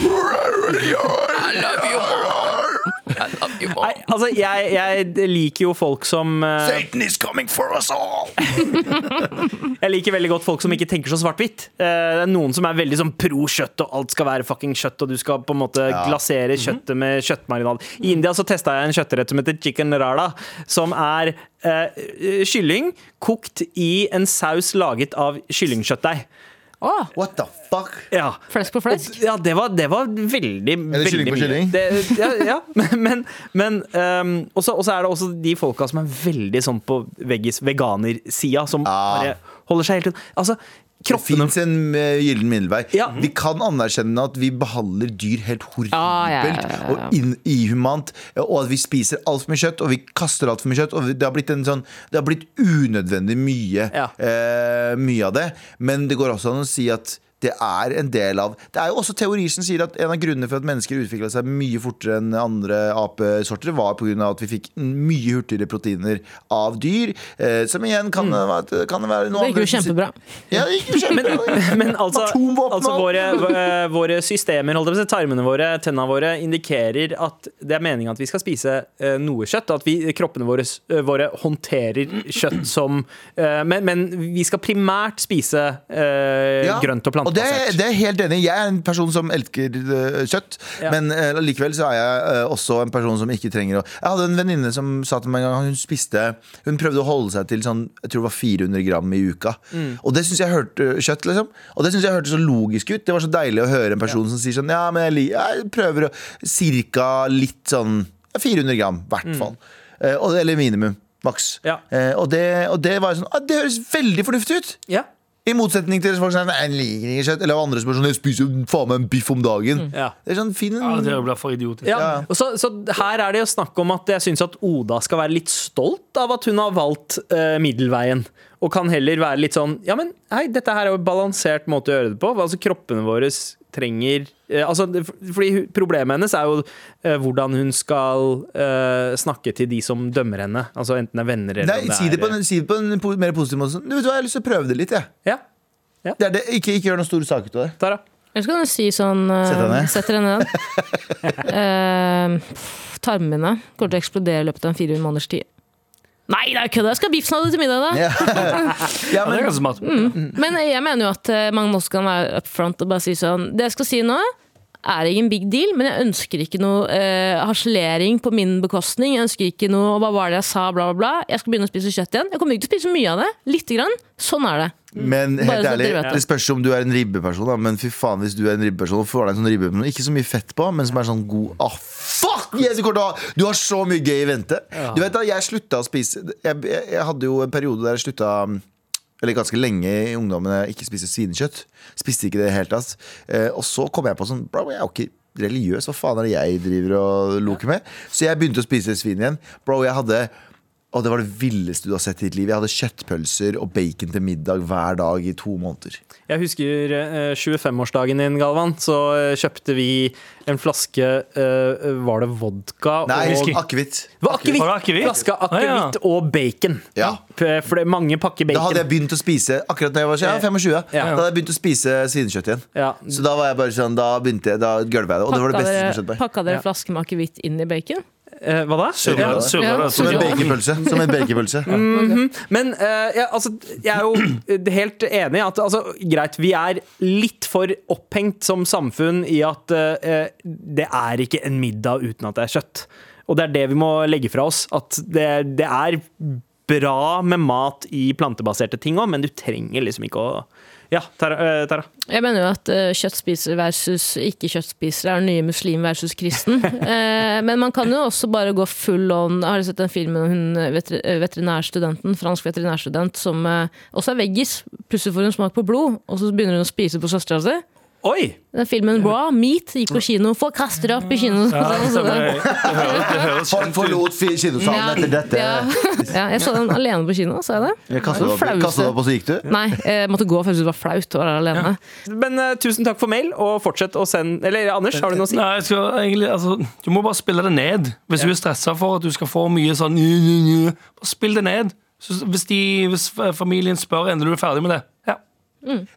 Nei, altså, jeg, jeg liker jo folk som eh, Satan is coming for us all! Jeg liker veldig godt folk som ikke tenker så svart-hvitt. Eh, Det er noen som er veldig sånn pro kjøtt, og alt skal være fucking kjøtt, og du skal på en måte glasere kjøttet med kjøttmarinade. I India så testa jeg en kjøttrett som heter chicken rara, som er eh, kylling kokt i en saus laget av kyllingkjøttdeig. Åh, What the fuck? Ja. flesk på flesk. Ja, det var, det var veldig Er det kylling på kylling? Det, ja, ja, men, men, men um, Og så er det også de folka som er veldig sånn på veganersida, som Ah. bare holder seg helt ut. Altså, Det kroppene fins en eh, gyllen middelvei. Ja. Vi kan anerkjenne at vi behandler dyr helt horribelt ah, ja, ja, og in inhumant, og at vi spiser altfor mye kjøtt, og vi kaster altfor mye kjøtt. Og det har blitt, en sånn, det har blitt unødvendig mye, eh, mye av det. Men det går også an å si at det er en del av Det er jo også teorier som sier at en av grunnene for at mennesker utvikla seg mye fortere enn andre apesorter, var pga. at vi fikk mye hurtigere proteiner av dyr. Eh, som igjen kan, være- kan være noe Det gikk jo kjempebra. Ja, det gikk jo kjempebra. Men altså, altså våre, våre systemer, holdt jeg på å si, tarmene våre, tennene våre, indikerer at det er meningen at vi skal spise uh, noe kjøtt. At vi, kroppene våre, eh, våre håndterer kjøtt som uh, men, men vi skal primært spise Ja, grønt og Og det, det er helt enig. Jeg er en person som elsker øh, kjøtt. Ja. Men øh, likevel så er jeg øh, også en person som ikke trenger å Jeg hadde en venninne som sa til meg en gang hun spiste Hun prøvde å holde seg til sånn Jeg tror det var 400 gram i uka. Mm. Og det syns jeg hørte kjøtt, liksom. Og det synes jeg hørte så logisk ut. Det var så deilig å høre en person som sier sånn Ja, men jeg, li- jeg prøver å Cirka litt sånn 400 gram, i hvert fall. Eh, og, eller minimum. Maks. Mm. Ja. Eh, og, det, og det var sånn ah, Det høres veldig fornuftig ut! Ja. I motsetning til folk som en jeg liker ikke kjøtt. Eller andre som sånn, jeg spiser jo faen meg en biff om dagen. Ja. Det er sånn fin Ja, det blir for idiotisk. Ja. Ja. Så, så her er det jo snakk om at jeg syns at Oda skal være litt stolt av at hun har valgt uh, middelveien. Og kan heller være litt sånn Ja, men hei, dette her er jo en balansert måte å gjøre det på. Altså Kroppene våre trenger eh, altså, det- fordi Problemet hennes er jo eh, hvordan hun skal eh, snakke til de som dømmer henne. Altså Enten det er venner eller Nei, om det si det på er en, si det på en po- mer positiv måte. Du vet hva, Jeg har lyst til å prøve det litt. Jeg. Ja, Det er det. Ikke, ikke gjør noen stor sak ut av det. Tara. Eller så kan du si sånn uh, Sett deg ned. Sett dere ned. uh, tarmene kommer til å eksplodere i løpet av en 400 måneders tid. Nei, det er kødd! Jeg skal ha biffsnadder til middag, da! Ja. ja, Ja, det er men. Men jeg mener jo at eh, man også kan være up front og bare si sånn Det jeg skal si nå, er ikke en big deal, men jeg ønsker ikke noe eh, harselering på min bekostning. Jeg ønsker ikke noe Hva var det jeg sa? Bla, bla, bla. Jeg skal begynne å spise kjøtt igjen. Jeg kommer ikke til å spise mye av det. Lite grann. Sånn er det. men helt ærlig, det. det spørs om du er en ribbeperson. Da. Men fy faen, hvis du er en ribbeperson og får deg en sånn ribbe med ikke så mye fett på, men som er sånn god ah, Fuck! Yes, du, har så mye gøy i vente. Du vet da, Jeg slutta å spise jeg, jeg, jeg hadde jo en periode der jeg slutta eller ganske lenge i ungdommen jeg ikke spiste svinekjøtt. Spiste ikke det i det hele tatt. Eh, og så kom jeg på sånn Bro, jeg er jo ikke religiøs. Hva faen er det jeg driver og loker med? Så jeg begynte å spise svin igjen. Bro, jeg hadde og det var det villeste du har sett i ditt liv. Jeg hadde kjøttpølser og bacon til middag hver dag i to måneder. Jeg husker eh, 25-årsdagen din, Galvan. Så eh, kjøpte vi en flaske eh, Var det vodka Nei, akevitt. Flaske akevitt og bacon. Ja. For det er mange pakker bacon. Da hadde jeg begynt å spise Akkurat da jeg var ja, 25 Ja. Da hadde jeg begynt å spise svinekjøtt igjen. Ja. Så da var jeg bare sånn Da begynte jeg, da gulvet jeg det. Og det var det beste dere, som skjedde meg. pakka dere flaske med akevitt inn i bacon? Eh, hva da? Surrer Ja. surrer Ja. Som en baconpølse. Som en baconpølse. Men eh, ja, altså, jeg er jo helt enig i at altså, greit, vi er litt for opphengt som samfunn i at eh, det er ikke en middag uten at det er kjøtt. Og det er det vi må legge fra oss. At det, det er bra med mat i plantebaserte ting òg, men du trenger liksom ikke å Ja, Tara. eh, Tara. Jeg mener jo at uh, kjøttspiser versus ikke-kjøttspiser er den nye muslim versus kristen. Eh, men man kan jo også bare gå full on. Har du sett den filmen om hun eh, veter eh, veterinærstudenten, fransk veterinærstudent som eh, også er veggis? Plutselig får hun smak på blod, og så begynner hun å spise på søstera si. Oi! Den filmen Raw Meat gikk på kino. Folk kaster det opp i kino. Ja, det, det høres, Folk forlot kinosalen kinosalen etter dette. Ja. ja, jeg så den alene på kino, Så jeg det? Jeg kastet det opp, kastet opp, og så gikk du? Nei, jeg måtte gå for det var flaut å være alene. Men uh, tusen takk for mail, og fortsett å sende Eller Anders, har du noe å si? Nei, jeg skal egentlig, altså, du må bare spille det ned. Hvis du er stressa for at du skal få mye sånn spill det ned. Så hvis, de, hvis familien spør ender du er ferdig med det. Ja.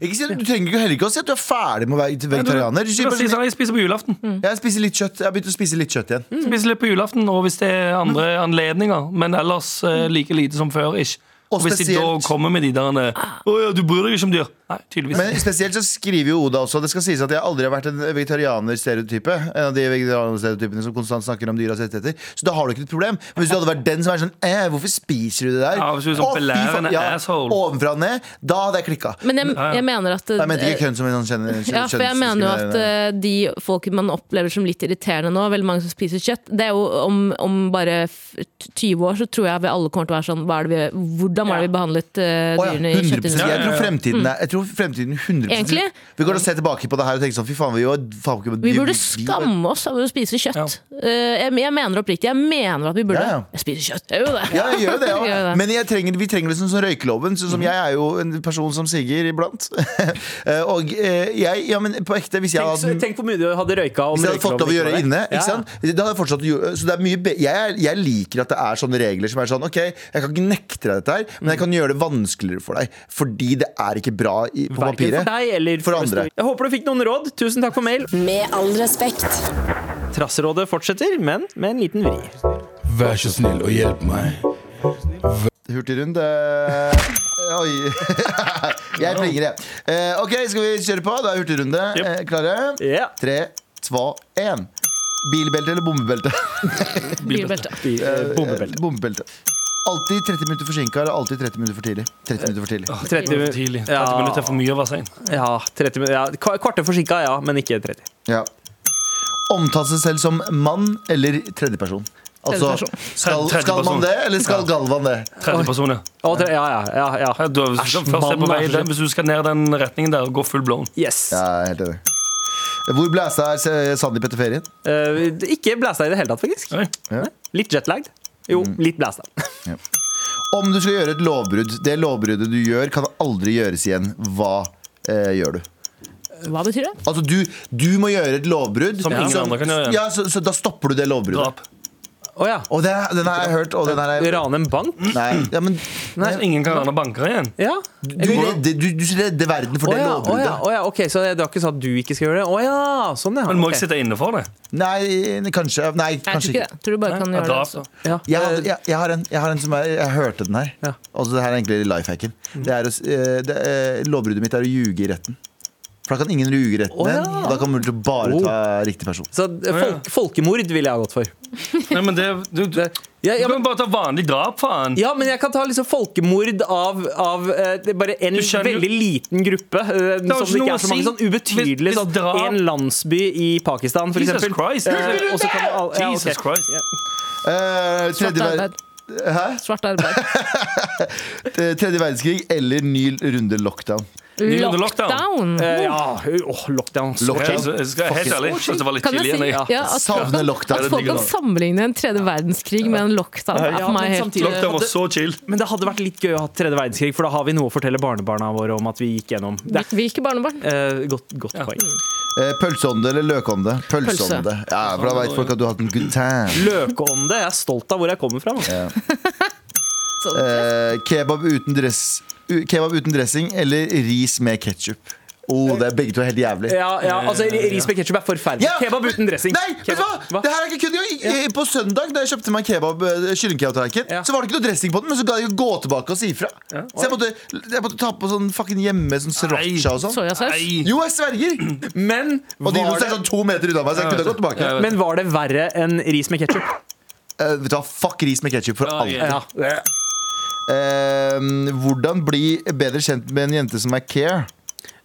Ikke si, du trenger heller ikke å si at du er ferdig med å være vegetarianer. Du Du du, sånn, jeg spiser på julaften. Jeg spiser litt kjøtt. Jeg har begynt å spise litt kjøtt igjen. Spiser litt på julaften, og hvis det er andre anledninger. Men ellers eh, like lite som før. Ikke. Og Og hvis de da kommer med de der Å ja, du bryr deg ikke om dyr. Nei, tydeligvis. Men spesielt så skriver jo Oda også Det skal sies at jeg aldri har vært en vegetarianer-stereotype. En av de vegetarianer-stereotypene som konstant snakker om dyras rettigheter. Så da har du ikke et problem. Men hvis du hadde vært den som er sånn eh, Hvorfor spiser du det der? Ja, hvis du er sånn belærende asshole. Ovenfra og ned. Da hadde jeg klikka. Men jeg, jeg mener at Jeg mente ikke kønn som en sånn kjenner Ja, for jeg mener jo at eh, de folk man opplever som litt irriterende nå, veldig mange som spiser kjøtt, det er jo om, om bare 20 år så tror jeg vi alle kommer til å være sånn hva er det vi, Hvordan var det vi behandlet eh, ja, dyrene i 100% kjøttindustrien? Jeg tror fremtiden er, jeg tror fremtiden 100 Egentlig? Vi går og se tilbake på det her og tenker sånn Fy faen, vi var faen ikke Vi burde skamme oss over å spise kjøtt. Uh, jeg, jeg mener oppriktig. Jeg mener at vi burde Ja, ja. spise kjøtt. Jeg gjør jo det. Ja, jeg gjør det, ja. Men jeg trenger, vi trenger liksom sånn røykeloven. Sånn som jeg er jo en person som sigger iblant. Eh, og jeg, ja, men på ekte, hvis jeg Tenk, så- hadde tenk hvor mye du hadde røyka om Hvis jeg hadde fått lov å røykeloven gjøre inne, ikke sant? Det hadde jeg fortsatt så det er mye be jeg, jeg liker at det er sånne regler som er sånn Ok, jeg kan ikke nekte deg dette her, men jeg kan gjøre det vanskeligere for deg. Fordi det er ikke bra i, på Verken papiret. for deg eller For andre. Jeg håper du fikk noen råd. Tusen takk for mail. Med all respekt. Trasserådet fortsetter, men med en liten vri. Vær så snill og hjelp meg. Hurtigrunde Oi. jeg trenger jeg. Eh, ok, skal vi kjøre på? Da er hurtigrunde. Eh, klare? Ja. Tre, to, én. Bilbelte eller bombebelte? Bilbelte. Eh, Bombebelte. bombebelte. Alltid 30 minutter forsinka eller alltid 30 minutter for tidlig? 30 minutter for tidlig 30 For tidlig. 30 Ja. minutter er for mye å være sein. Ja, 30 minutter. Ja, kvarter forsinka, ja, men ikke 30. Ja. Omtale seg selv som mann eller tredjeperson? Altså, skal, skal man det, eller skal Galvan det? Tredjeperson, ja. Ja, ja, ja, ja. Ja, Du, hvis, du først er på vei, den, hvis du skal ned den retningen der, gå full blown. Yes. Ja, helt enig. Hvor blæsta er Sandeep etter ferien? Uh, ikke blæsta i det hele tatt, faktisk. Nei. Ja. Litt jetlagd. Jo, litt blæsta. Om du skal gjøre et lovbrudd, det lovbruddet du gjør, kan aldri gjøres igjen. Hva eh, gjør du? Hva betyr det? Altså, du, du må gjøre et lovbrudd. Som ingen andre kan gjøre. Ja, så, så da stopper du det lovbruddet. Drap. Å ja. Og det, den har jeg hørt. Og den har jeg, Rane en bank? nei, ja, men, Så ingen kan rane banker igjen. Ja. du, redder, du, du redder verden for oh, det ja, lovbruddet. ja, å ja, ok, Så det har ikke sagt at du ikke skal gjøre det? Å ja, sånn ja. Men må okay. jeg sitte inne for det? Nei, kanskje. Nei, kanskje ikke. Tror du bare kan Ja, gjøre det. Ja. Jeg, har- jeg, jeg, har en, jeg har en som er Jeg hørte den her. Ja. Altså, det her er egentlig life hacken. Det er, eh, det, eh, lovbruddet mitt er å ljuge i retten. For da kan ingen ljuge i retten. oh, ja. igjen. Da kan man bare ta riktig person. Så eh, folk, folkemord ville jeg ha gått for. Nei, men det, du, du, Ja, ja, du kan bare ta vanlig drap, faen. ja, men jeg kan ta liksom folkemord av, av eh, bare en skjønner veldig liten gruppe. eh, som ikke det ikke er så mange si. sånn ubetydelig Hvis- hvis sånn, drap- En landsby i Pakistan, for Jesus eksempel. Christ. Eh, også kan alle- ja. Jesus Christ. Ja. Uh, Svart arbeid. Hæ? Svart arbeid. Tredje verdenskrig eller ny runde lockdown? Lockdown. Lockdown. Eh, ja, oh, lockdown. så- Lockdown. Jeg, jeg skal helt ærlig, jeg det var litt Kan igjen. si ja, at, folk Savner kan, lockdown. at folk kan sammenligne en tredje verdenskrig med en lockdown? Ja, meg men helt samtidig- Lockdown var så chill. Men det hadde vært litt gøy å ha tredje verdenskrig, for da har vi noe å fortelle barnebarna våre om at vi gikk gjennom. Det Hvilke barnebarn? eh, godt, godt poeng. Eh, pølseånde eller løkånde? Pølseånde. Ja, for da veit folk at du har hatt en good time. Løkånde. Jeg er stolt av hvor jeg kommer fra. man. Så- Eh, kebab, uten dress, kebab uten dressing eller ris med ketsjup? Oh, det er begge to helt jævlig. Ja, ja, altså Ris med ketsjup er forferdelig. Ja! Kebab uten dressing. Nei, vet du hva? Hva? Det her er ikke kødd På søndag da jeg kjøpte meg kebab, eh, kyllingkebabtallerken, Ja. så var det ikke noe dressing på den, men så ga jeg gå tilbake og si ifra. Så jeg måtte, jeg måtte ta på sånn fucking hjemme sånn sriracha og sånn. Soyasaus? Jo, jeg sverger! Men Og de er det, sånn to meter unna meg, så jeg kunne gått tilbake. Ja, men var det verre enn ris med ketsjup? Uh, vet du hva, Fuck ris med ketsjup for Ja, alltid. ja. Ja. Eh, hvordan bli bedre kjent med en jente som er care?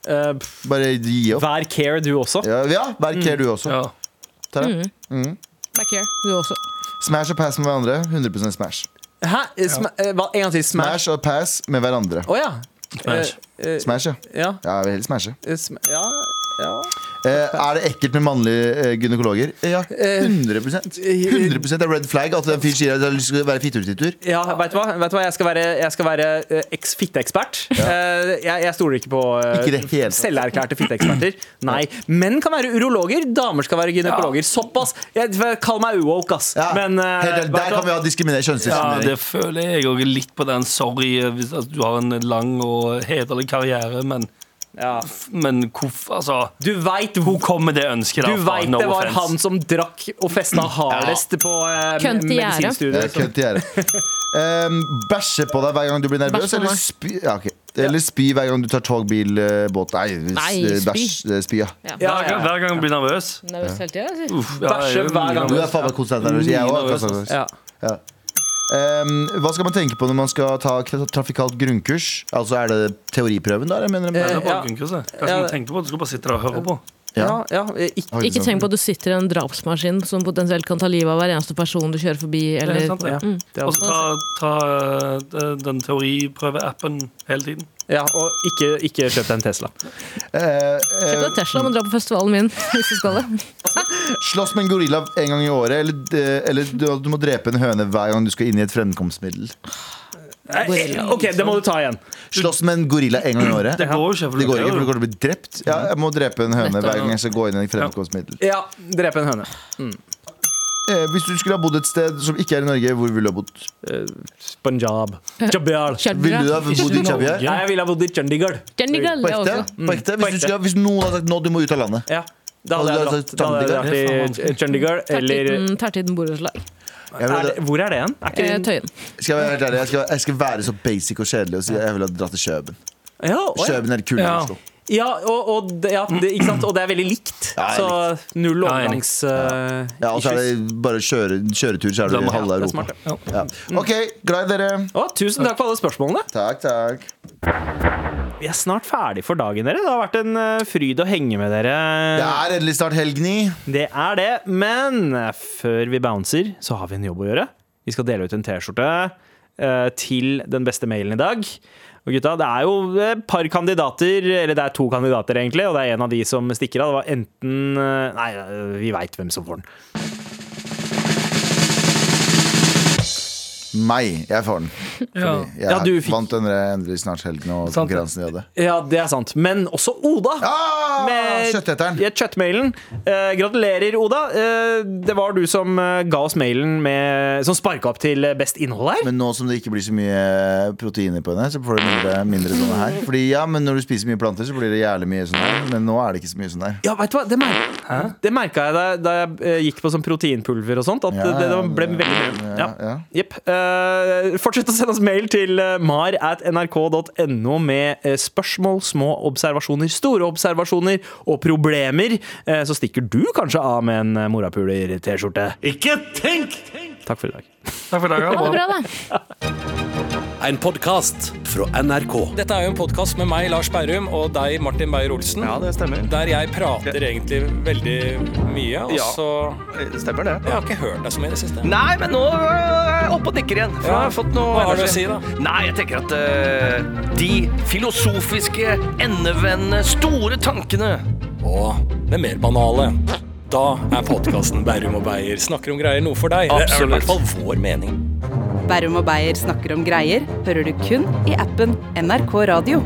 Eh, Bare gi opp. vær care, du også. Ja, ja vær care, du også. Ja. Tara. Vær care, du også. Smash og pass med hverandre. 100 smash. Hæ? Sma eh, hva? En gang til. Smash. Smash og pass med hverandre. Oh, ja. Smash. Uh, uh, Smash, ja. ja. Ja, jeg vil helst smashe. sm ja. ja. Eh, er det ekkelt med mannlige eh, gynekologer? Eh, Ja, 100 100 er red flag. At en fyr sier at du skal være fitteutbytter. Ja, vet du hva? Vet du hva? Jeg skal være, jeg skal være fitteekspert. Ja. jeg, jeg stoler ikke på Ikke selverklærte fitteeksperter. Nei. Menn kan være urologer, damer skal være gynekologer. Såpass! Jeg, kall meg uwoke, ass. Ja, Men helt der kan vi ha ha diskriminering. Ja, det føler jeg òg litt på den. Sorry hvis du har en lang og hederlig karriere, men, ja. men hvorfor Altså, Du veit hvor kommer det ønsket du veit vet No det var offense. han som drakk og festa hardest på eh, Kønt i medisinstudiet. Um, bæsje på deg hver gang du blir nervøs, eller spy, ja, ok. eller spy hver gang du tar tog, bil, eh, båt? Nei, Nei, eh, bæsj. eh, Spy, ja. Ja, Hver gang, ja. hver gang du blir nervøs. Nervøs hele tida? Ja, Bæsje er hver gang Du er faen meg konstant nervøs. Jeg er. Ja. Um, hva skal man tenke på når man skal ta trafikalt grunnkurs? Altså Er det teoriprøven der? Jeg mener, Det er Eh, bare Ja. grunnkurset. Hva skal Ja. man tenke på? Du skal bare sitte der og høre på. Ja, ja, ikke, Ikke tenk på at du sitter i en drapsmaskin som potensielt kan ta livet av hver eneste person du kjører forbi. Eller, er sant, ja, det er Og så ta, ta eh, den teoriprøveappen hele tiden. ja, og ikke, ikke kjøp deg en Tesla. Eh, Kjøp eh, deg Tesla men dra på festivalen min. hvis du skal det. Slåss med en gorilla en gang i året, eller, eh, eller du, du må drepe en høne hver gang du skal inn i et fremkomstmiddel. Gorilla. OK, det må du ta igjen. Slåss med en gorilla en gang i året. Det går ikke. for Det du går ikke, for du kommer til å bli drept. Ja, jeg må drepe en høne hver gang jeg skal gå inn i et fremkomstmiddel. Ja, drepe en høne. Eh, hvis du skulle ha bodd et sted som ikke er i Norge, hvor ville du ha bodd? Punjab. Jabial. Ville du ha bodd i Chabia? Nei, jeg ville ha bodd i Chandigarh. Chandigarh, På ekte? På ekte? Hvis, du skulle, ha- hvis noen hadde sagt nå du må ut av landet. Ja. Da hadde jeg dratt, da hadde jeg dratt til Chandigarh eller Tertitten- borettslag. Er det, Hvor er det hen? Er ikke Eh, det Tøyen. skal jeg, være helt ærlig, jeg, skal, jeg skal være så basic og kjedelig og si jeg ville ha dratt til Kjøben. ja, å, ja. Kjøben er kulere Ja. enn Oslo. Ja, og, og, det, ja, det, ikke sant? og det er veldig likt. Ja, Så null Ja, er overgangs... eh, Ja, og så er det bare kjøre, kjøretur, så er du i halve Europa. smart. Ja. OK, glad i dere. Å, tusen takk for alle spørsmålene. Takk, takk. Vi er snart ferdig for dagen, dere. Det har vært en eh, fryd å henge med dere. Det er endelig snart helg, ni. Det er det, men før vi bouncer, så har vi en jobb å gjøre. Vi skal dele ut en T-skjorte til den beste mailen i dag. Og gutta, Det er jo et par kandidater, eller det er to kandidater, egentlig, og det er en av de som stikker av. Det var enten eh, Nei, eh, vi veit hvem som får den. Meg. Jeg får den. Ja. Jeg Ja, du fikk- vant denne endelig snart helgen og Sant konkurransen vi hadde. Ja, det er sant. Men også Oda. Ah, Med- Kjøtteteren. Kjøttmailen. Eh, gratulerer, Oda. Eh, det var du som eh, ga oss mailen med, som sparka opp til best innhold her. Men nå som det ikke blir så mye proteiner på henne, så får du mindre, mindre sånne her. Fordi ja, men når du spiser mye planter, så blir det jævlig mye sånn her. Men nå er det ikke så mye sånn her. Ja, vet du hva? Det, mer det merka jeg da, da jeg eh, gikk på sånn proteinpulver og sånt. At Ja, det, det ble ja, veldig mye. ja, Ja. ja. Jepp. Eh, fortsett å sende oss mail til eh, mar at nrk.no med eh, spørsmål, små observasjoner, store observasjoner og problemer. Eh, så stikker du kanskje av med en eh, morapuler-T-skjorte. Ikke tenk! Takk for i dag. Takk for i dag. ha det Ha det bra. bra, da. En podkast fra NRK. Dette er jo en podkast med meg, Lars Berrum, og deg, Martin Beyer-Olsen. Ja, det stemmer. Der jeg prater egentlig veldig mye, og Ja. så Stemmer det. Jeg har ikke hørt deg så mye i det siste. Nei, men nå er jeg oppe og nikker igjen. For Ja. jeg har fått noe Hva har du å si, da? Nei, jeg tenker at uh, de filosofiske, endevendende, store tankene Og det mer banale. Da er podkasten Bærum og Beyer snakker om greier noe for deg. Det er i hvert fall vår mening. Bærum og Beyer snakker om greier hører du kun i appen NRK Radio.